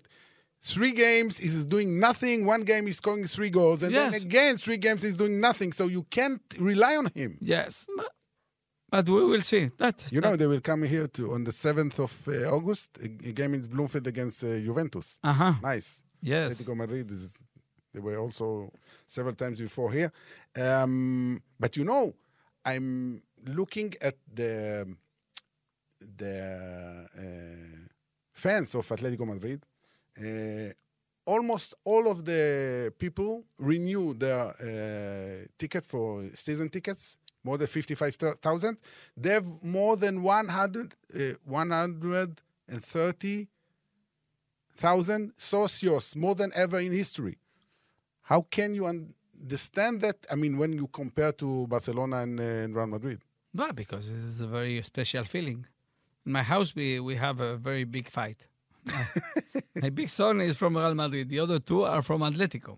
three games is doing nothing. One game is scoring three goals. And then again, three games he's doing nothing. So you can't rely on him. Yes, but, we will see. That You know, they will come here to on the 7th of uh, August, a, a game in Bloomfield against uh, Juventus. uh huh. Nice. Yes. Atletico Madrid is they were also several times before here. Um, but you know, I'm looking at the the uh, fans of Atletico Madrid. Uh, almost all of the people renew their uh, ticket for season tickets. More than fifty-five thousand. They have more than 100, uh, 130 thousand socios, more than ever in history. How can you understand that? I mean, when you compare to Barcelona and, uh, and Real Madrid. No, because it is a very special feeling. In my house, we, we have a very big fight. My- big son is from Real Madrid. The other two are from Atletico,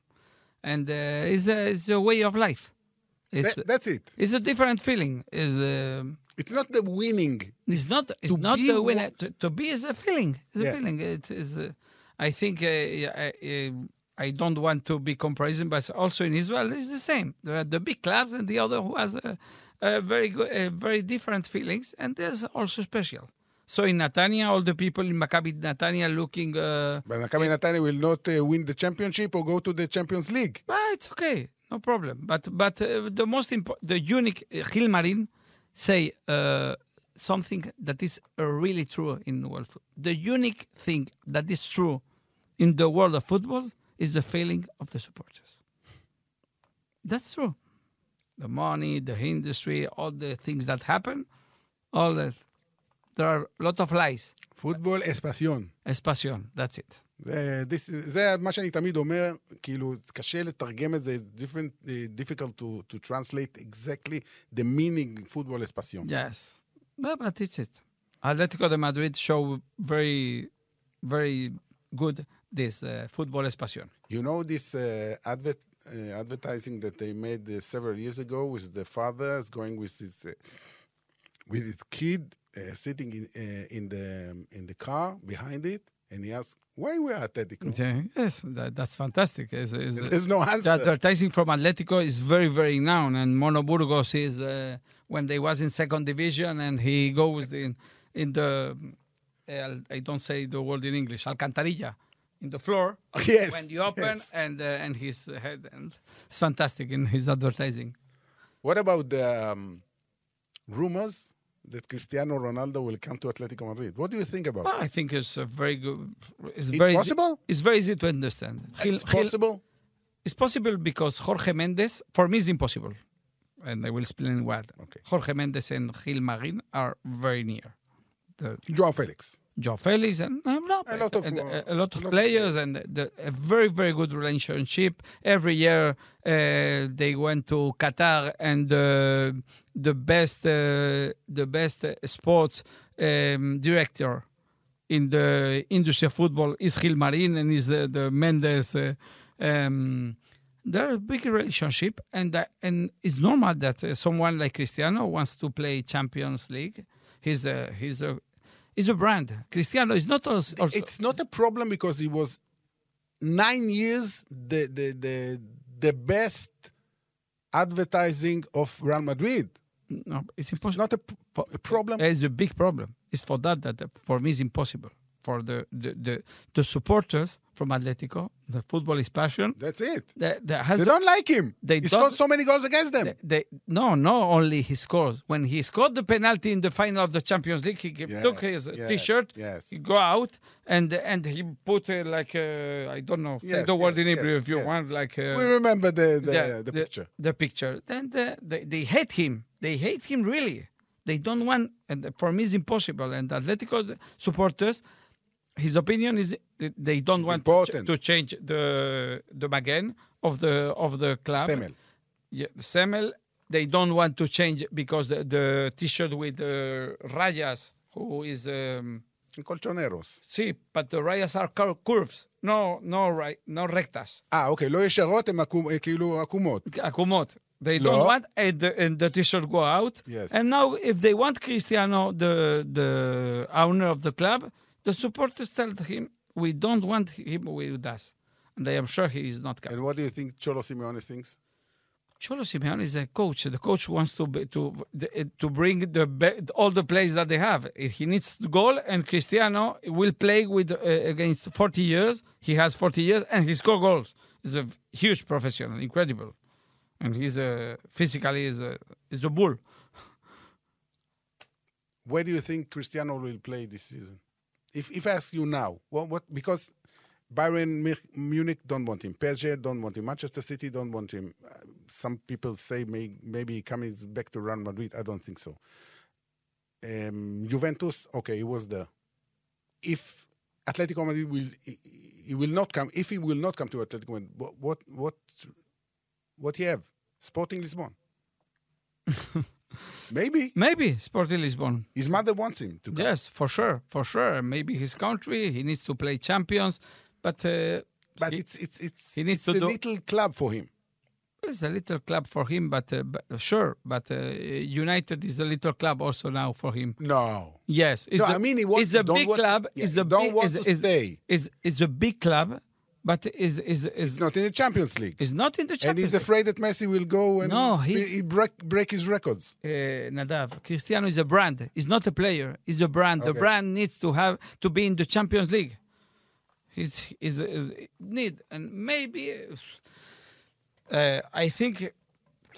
and uh, it's a it's a way of life. It's That- that's it. it's a different feeling. Is um It's not the winning. It's not. It's to not the winner. To, to be is a feeling. It's a feeling. It is. Uh, I think. Uh, yeah, uh, uh, I don't want to be comparison, but also in Israel it's the same. There are the big clubs and the other who has a, a very good, a very different feelings, and there's also special. So in Netanya, all the people in Maccabi Netanya looking, uh, But Maccabi Netanya will not uh, win the championship or go to the Champions League. but it's okay, no problem. But but uh, the most important, the unique uh, Gil Marin say uh, something that is uh, really true in world football. The unique thing that is true in the world of football is the failing of the supporters. That's true. The money, the industry, all the things that happen, all that There are a lot of lies. פוטבול es pasión. Es pasión. That's it. זה, this, זה מה שאני תמיד אומר, כאילו, קשה לתרגם את זה, it's different, uh, difficult to, to translate exactly the meaning football es pasión. Yes, but, but it's it. Atletico de Madrid show very, very good this uh, football es pasión. You know this uh, advert, uh, advertising that they made uh, several years ago with the father is going with his uh, with his kid uh, sitting in uh, in the um, in the car behind it, and he asks, "Why we are Atletico?" Yeah, Yes, that, that's fantastic. Is is There's no answer. the advertising from Atletico is very, very known, and Mono Burgos is uh, when they was in second division, and he goes in in the uh, I don't say the word in English, Alcantarilla, in the floor. Yes, when you open yes. and uh, and his head, and it's fantastic in his advertising. What about the um, rumors that Cristiano Ronaldo will come to Atletico Madrid? What do you think about? Well, I think it's a very good. It's, It's very easy- possible? it's very easy to understand. Gil- it's possible. It's possible because Jorge Mendes, for me, is impossible. And I will explain why. Okay. Jorge Mendes and Gil Marin are very near. The Joao Felix. Joao Felix and no, A lot of, and, uh, a, lot of lot of players and the, a very very good relationship. Every year uh, they went to Qatar and uh, the best uh, the best sports um, director in the industry of football is Gil Marin and is the, the Mendes. Uh, um, there are a big relationship, and and it's normal that uh, someone like Cristiano wants to play Champions League. He's a he's a he's a brand. Cristiano is not also, also It's not a problem because he was nine years the the the, the best advertising of Real Madrid. no, it's It's impossible. not a, p- a problem. It's a big problem. It's for that that for me is impossible. For the the, the, the supporters from Atletico, the football is passion. That's it. That, that has They don't like him. They he scored so many goals against them. They, they, no, not only he scores. When he scored the penalty in the final of the Champions League, he Yeah, took his yeah, T-shirt, yes. he go out, and and he put uh, like uh, I don't know, say Yes, the word yes, in Hebrew yes, if you yes. want, like uh, we remember the the, the picture. The picture. Then the, they, they hate him. They hate him really. They don't want, and for me, it's impossible. And Atletico supporters, his opinion is that they don't It's want to, ch- important. to change the the magen of the of the club. Semel. Yeah, the Semel. They don't want to change because the, the T-shirt with the rayas, who is um, Colchoneros. see, but the rayas are cur- curves, no, no, right, no rectas. אה, אוקיי, לא ישרות, הן עקום- אה, כאילו עקומות. Akumot. They No. don't want and the, and the t-shirt go out. Yes. And now if they want Cristiano, the the owner of the club, the supporters tell him we don't want him with us. And I am sure he is not coming. And what do you think Cholo Simeone thinks? Cholo Simeone is a coach. The coach wants to be, to to bring the all the players that they have. He needs goal, and Cristiano will play with uh, against 40 years. He has 40 years, and he score goals. He's a huge professional, incredible, and he's a physically is a is a bull. Where do you think Cristiano will play this season? If if I ask you now, what what because Bayern Munich don't want him, PSG don't want him, Manchester City don't want him. Uh, some people say may, maybe he comes back to Real Madrid. I don't think so. Um, Juventus, okay, he was there. If Atletico Madrid will, he, he will not come. If he will not come to Atletico Madrid, what what what, what he have? Sporting Lisbon. maybe Maybe Sporting Lisbon. his mother wants him to. Yes, for sure, for sure. Maybe his country. He needs to play champions, but. Uh, But he- it's it's it's, he needs it's to a do- little club for him. It's a little club for him, but, uh, but sure. But uh, United is a little club also now for him. No. Yes, it's No, a, I mean he wants- it's a don't big want- club. yeah, it's a don't big, want is, to is, stay. Is is a big club, but is is is He's not in the Champions League. is not in the Champions. and he's League. afraid that Messi will go and No, he, break, break his records. uh, Nadav, Cristiano is a brand. He's not a player. He's a brand. The brand needs to have to be in the Champions League. He's is need and maybe. Uh, I think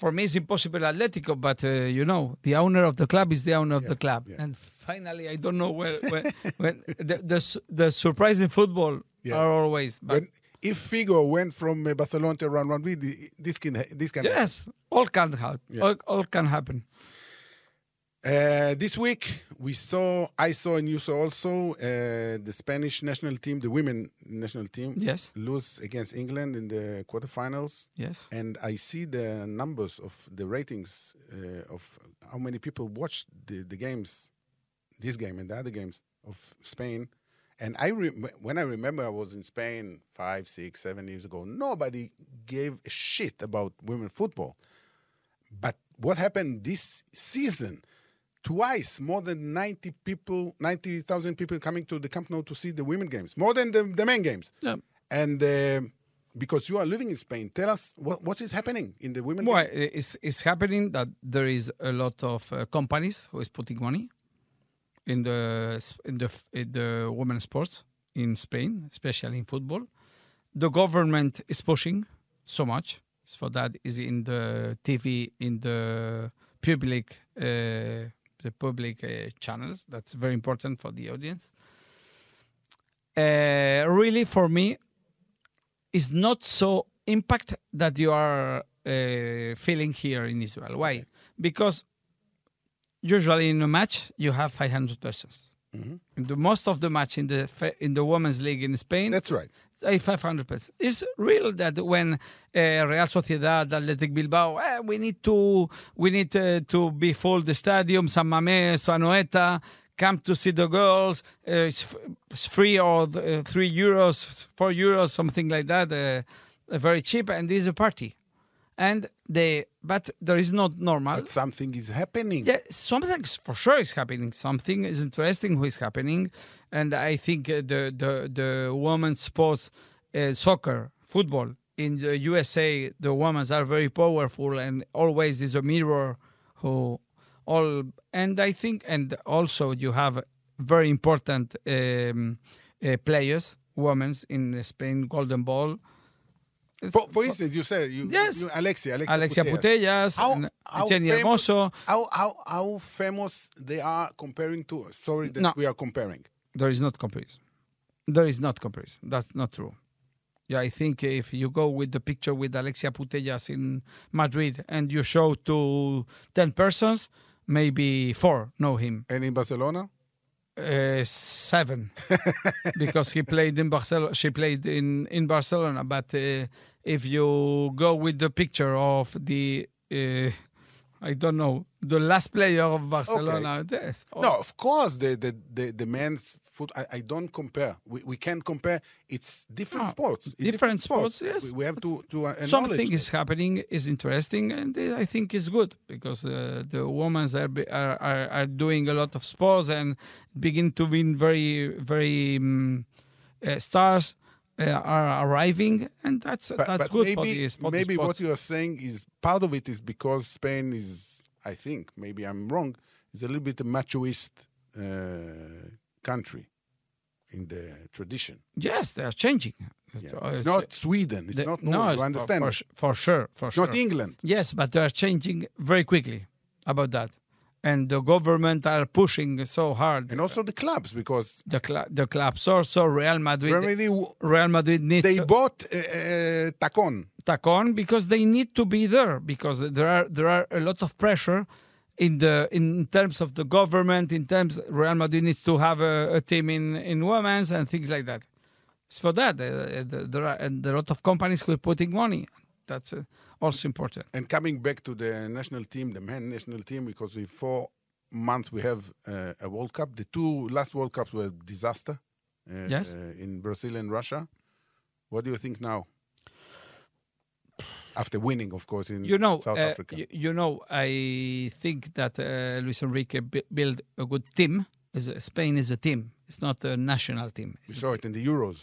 for me it's impossible Atletico, but uh, you know the owner of the club is the owner of the club. yeah. And finally, I don't know where when, when the, the the surprise in football Yeah. are always. But When, if Figo went from uh, Barcelona to Real Madrid, this can this can happen. yes, all can happen. Yes. All, all can happen. Uh, this week we saw, I saw, and you saw also uh, the Spanish national team, the women national team, Yes. lose against England in the quarterfinals. Yes. And I see the numbers of the ratings uh, of how many people watched the, the games, this game and the other games of Spain. And I re- when I remember I was in Spain five, six, seven years ago, nobody gave a shit about women football. But what happened this season? Twice more than 90 people, 90,000 people coming to the Camp Nou to see the women games, more than the, the men games. Yeah. And uh, because you are living in Spain, tell us what, what is happening in the women Well, game. it's, it's happening that there is a lot of uh, companies who is putting money in the in the in the women's sports in Spain, especially in football. The government is pushing so much. So that is in the TV, in the public, uh, the public uh, channels. That's very important for the audience. Uh, really, for me, is not so impact that you are uh, feeling here in Israel. Why? Because usually in a match you have 500 persons. Mhm. The most of the match in the in the women's league in Spain, That's right. say 500 persons. It's real that when uh, Real Sociedad, Athletic Bilbao, eh, we need to we need uh, to be full the stadium, San Mamés, Anoeta, come to see the girls. Uh, it's, f- it's free or uh, three euros, four euros, something like that. Uh, very cheap, and this is a party. And they, but there is not normal. But something is happening. Yeah, something for sure is happening. Something is interesting who is happening, and I think uh, the the the women's sports, uh, soccer, football in the USA, the women are very powerful and always is a mirror who all. And I think, and also you have very important um, uh, players, women's in Spain, Golden Ball. For, for instance, you said you, Yes. you Alexia, Alexia, Alexia Putellas. Putellas, How- Jenny famous- Hermoso. How, how how famous they are comparing to? Us? Sorry that No. we are comparing. There is not comparison. There is not comparison. That's not true. Yeah, I think if you go with the picture with Alexia Putellas in Madrid and you show to 10 persons, maybe four know him. And in Barcelona, Uh, seven, because he played in Barcelona. She played in in Barcelona. But uh, if you go with the picture of the, uh, I don't know, the last player of Barcelona, yes. no, of course the the the, the men's foot. I, I don't compare. We, we can't compare. It's different No, sports. It's different sports, yes. We, we have to to uh, acknowledge something is happening is interesting and i think is good because uh, the women are, are, are are doing a lot of sports and begin to win very very um, uh, stars uh, are arriving and that's But, that's but good maybe for the, for the maybe what you are saying is part of it is because Spain is. I think maybe I'm wrong. Is a little bit a machoist uh, country in the tradition. yes they are changing Yeah. So, It's not Sweden. It's the- not no, Norway. it's You for- understand? for, for sure for It's sure not England. Yes, but they are changing very quickly about that, and the government are pushing so hard. And also the clubs, because the cl- the clubs also Real Madrid. really Real Madrid needs they bought uh, uh, Tacon. tack on because they need to be there because there are there are a lot of pressure in the in terms of the government in terms Real Madrid needs to have a, a team in in women's and things like that. It's for that uh, there are and a lot of companies who are putting money. That's uh, also important. And coming back to the national team, the men national team, because in four months we have uh, a World Cup. The two last World Cups were disaster. Uh, Yes. uh, in Brazil and Russia. What do you think now? After winning, of course, in You know, South uh, Africa. you, you know, I think that uh, Luis Enrique bu- built a good team. Spain is a team. It's not a national team. we saw it in the Euros.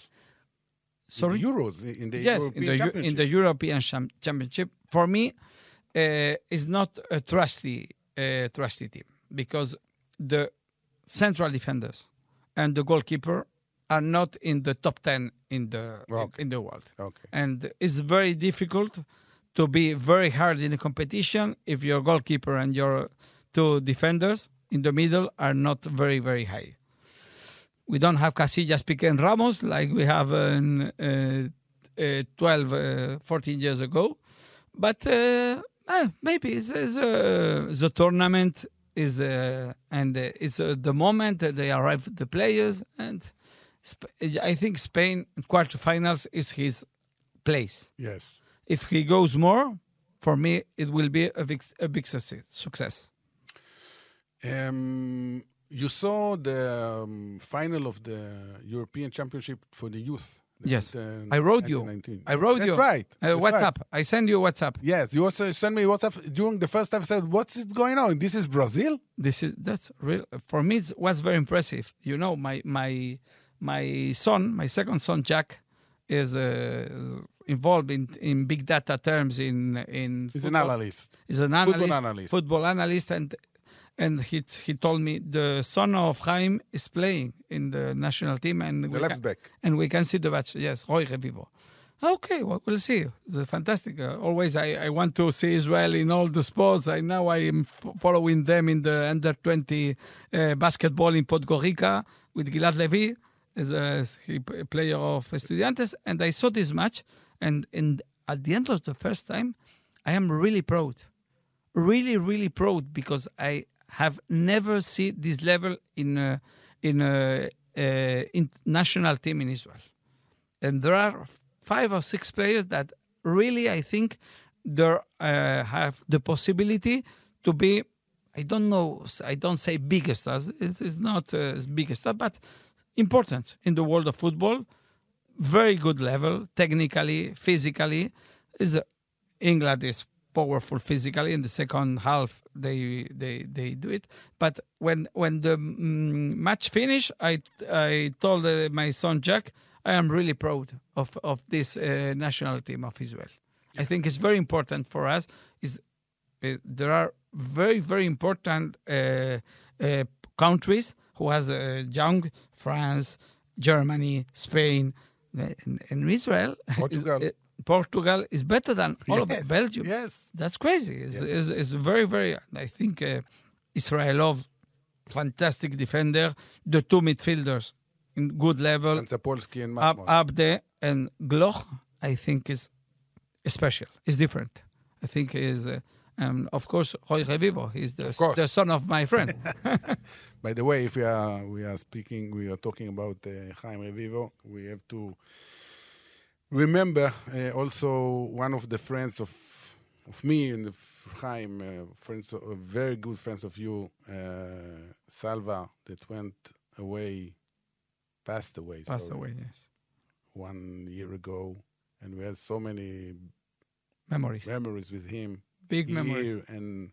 Sorry? In the Euros, in the yes, European in the, Championship. in the European Cham- Championship. For me, uh, is not a trusty, uh, trusty team because the central defenders and the goalkeeper are not in the top ten in the Okay. in the world, okay. and it's very difficult to be very hard in competition if your goalkeeper and your two defenders in the middle are not very very high. We don't have Casillas, Piqué, and Ramos like we have in, uh, uh, 12, uh, 14 years ago. But uh, eh, maybe it's, it's, uh, the tournament is uh, and uh, it's the moment that they arrive the players and I think Spain quarterfinals is his place. Yes. If he goes more, for me it will be a big, a big success. success. Um, you saw the um, final of the European Championship for the youth. Yes. under- I wrote you. 19. I wrote That's you. right. Uh, That's WhatsApp. right. I send you WhatsApp. Yes, you also sent me WhatsApp during the first time. Said, "What's it going on? This is Brazil." this is that's real for me it was very impressive you know my my my son my second son jack is, uh, is involved in in big data terms in in He's an analyst. he's an analyst Football analyst. football analyst and and he he told me the son of Chaim is playing in the national team and The we left can, back. and we can see the match yes Roy Revivo Okay, well, we'll see. It's fantastic. Uh, always, I, I want to see Israel in all the sports. I now I am f- following them in the under twenty uh, basketball in Podgorica with Gilad Levi as a player of Estudiantes, and I saw this match. And, and at the end of the first time, I am really proud, really, really proud because I have never seen this level in a, in a, uh, in national team in Israel and there are five or six players that really I think they uh, have the possibility to be. I don't know. I don't say biggest stars. It is not uh, biggest but important in the world of football. Very good level, technically, physically. Is England is powerful physically. In the second half, they they they do it. But when when the mm, match finished, I I told uh, my son Jack, I am really proud of of this uh, national team of Israel. I think it's very important for us. Is uh, there are very very important uh, uh, countries who has uh, young France, Germany, Spain, and, and Israel. is- Portugal. uh, Portugal is better than all of Belgium. Yes. That's crazy. It's, it's, it's very, very. I think uh, Israelov, fantastic defender. The two midfielders in good level. And Sapolsky and up there and Gloukh, I think is special. Is different. I think is. Uh, um, of course, Roy Revivo. He's the, the son of my friend. By the way, if we are we are speaking, we are talking about uh, Chaim Revivo. We have to remember uh, also one of the friends of of me and Chaim, uh, friends, of, very good friends of you, uh, Salva, that went away, passed away, Passed sorry, away. Yes. one year ago, and we had so many Memories. memories with him Big memories. and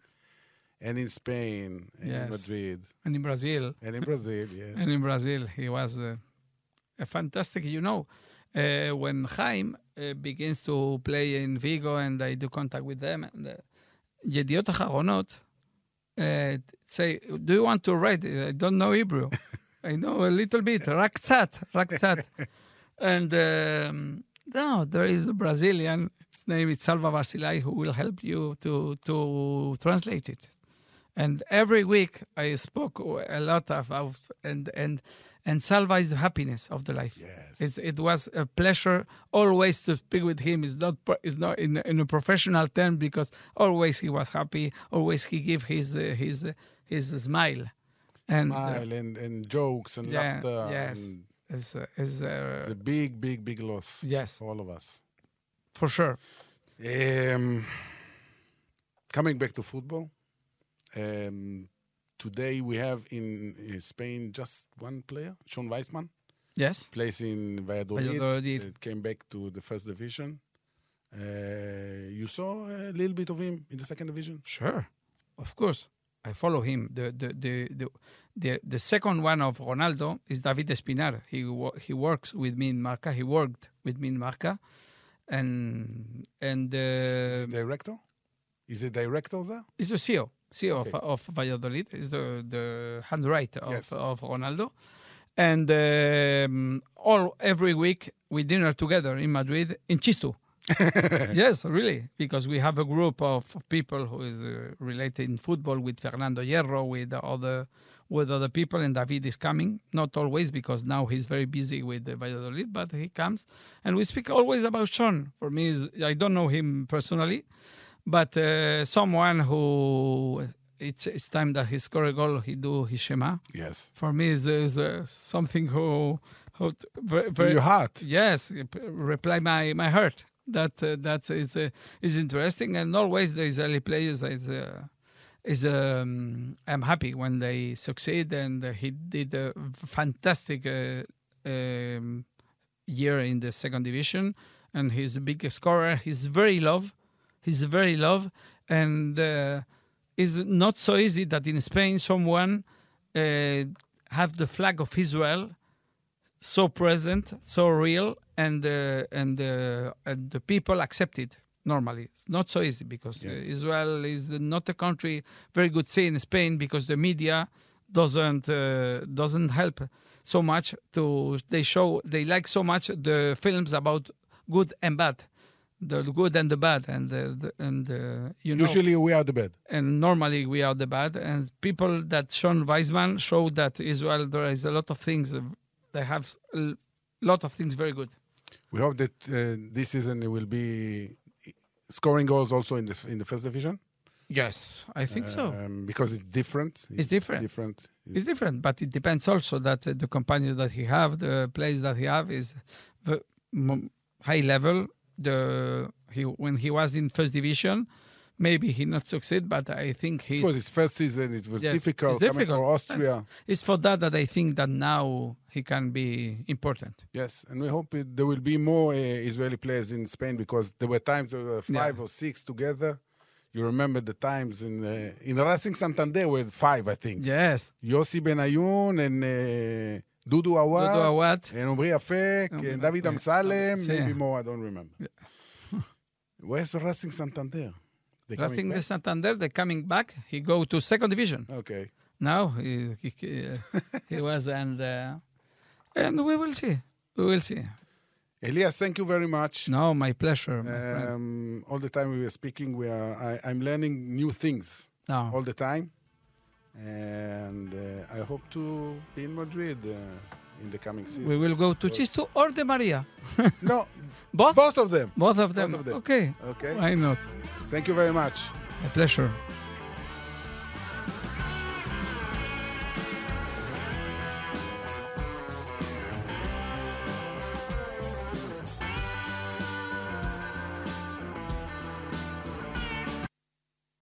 and in Spain and yes. in Madrid and in Brazil and in Brazil, yeah. and in Brazil, he was uh, a fantastic. You know, uh, when Jaime uh, begins to play in Vigo and I do contact with them, and uh, Yediot uh, say, "Do you want to write? Uh, I don't know Hebrew. I know a little bit. Rakzat, rakzat." and um, no, there is a Brazilian his name is Salva Barzilai, who will help you to, to translate it. And every week I spoke a lot about and and and Salva is the happiness of the life. Yes. It's, it was a pleasure always to speak with him. It's not it's not in, in a professional term because always he was happy. Always he gave his uh, his uh, his smile, and uh, Smile and, and jokes and yeah, laughter. yes. And is uh, is uh, it's a big, big, big loss yes for all of us. For sure. Um, coming back to football, um, today we have in, in Spain just one player, Shon Weissman, Yes, plays in Valladolid. Valladolid. It came back to the first division. Uh, you saw a little bit of him in the second division. sure, of course. I follow him. The the the the, the, the second one of Ronaldo is David Espinar. He he works with me in Marca. He worked with me in Marca, and and Is uh, he director? Is he director there? he's the CEO CEO Okay. of, of Valladolid. Is the the handwriter of Yes. of Ronaldo, and um, all every week we dinner together in Madrid in Txistu. yes, really, because we have a group of people who is uh, related in football with Fernando Hierro, with other with other people, and David is coming. Not always because now he's very busy with the Valladolid, but he comes, and we speak always about Shon. For me, is, I don't know him personally, but uh, someone who it's it's time that he score a goal, he do his shema. Yes. For me, is, is uh, something who who very, very your heart. Yes, reply my my heart. That uh, that is uh, is interesting, and always the Israeli players is uh, is um, I'm happy when they succeed, and he did a fantastic uh, um, year in the second division, and he's a big scorer. He's very love, he's very love, and uh, it's not so easy that in Spain someone uh, have the flag of Israel so present, so real, and uh, and uh, and the people accept it normally. It's not so easy because uh, Yes. Israel is not a country very good say in Spain because the media doesn't uh, doesn't help so much to they show they like so much the films about good and bad the good and the bad and the, the and uh, you know Usually we are the bad. and normally we are the bad. And people that Shon Weissman showed that Israel there is a lot of things. uh, They have a lot of things very good. We hope that uh, this season it will be scoring goals also in the in the first division. Yes, I think so. Um, because it's different. It's different. Different. It's different, but it depends also that uh, the companies that he have, the players that he have, is high level. The he when he was in first division, maybe he not succeed, but I think he. It was his first season. It was Yes, difficult, it's coming from Austria. It's for that that I think that now he can be important. Yes, and we hope it, there will be more uh, Israeli players in Spain because there were times there were five Yeah. or six together. You remember the times in uh, in Racing Santander were five, I think. Yes, Yossi Benayoun and uh, Dudu Aouate, Dodo Aouate. and Omri Afek Omri and David. Amsalem, maybe more. I don't remember. Where's Racing Santander? Racing de back? Santander, they're coming back. He go to second division Okay. now. He he, uh, he was and uh, and we will see. We will see. Elias, thank you very much. No, my pleasure, my. Um, all the time we were speaking, we are. I, I'm learning new things No. all the time, and uh, I hope to be in Madrid uh, in the coming season. We will go to Txistu or the Maria. no, Both? both of them. Both of them. Both of them. Okay. Okay. Why not? Thank you very much. My pleasure.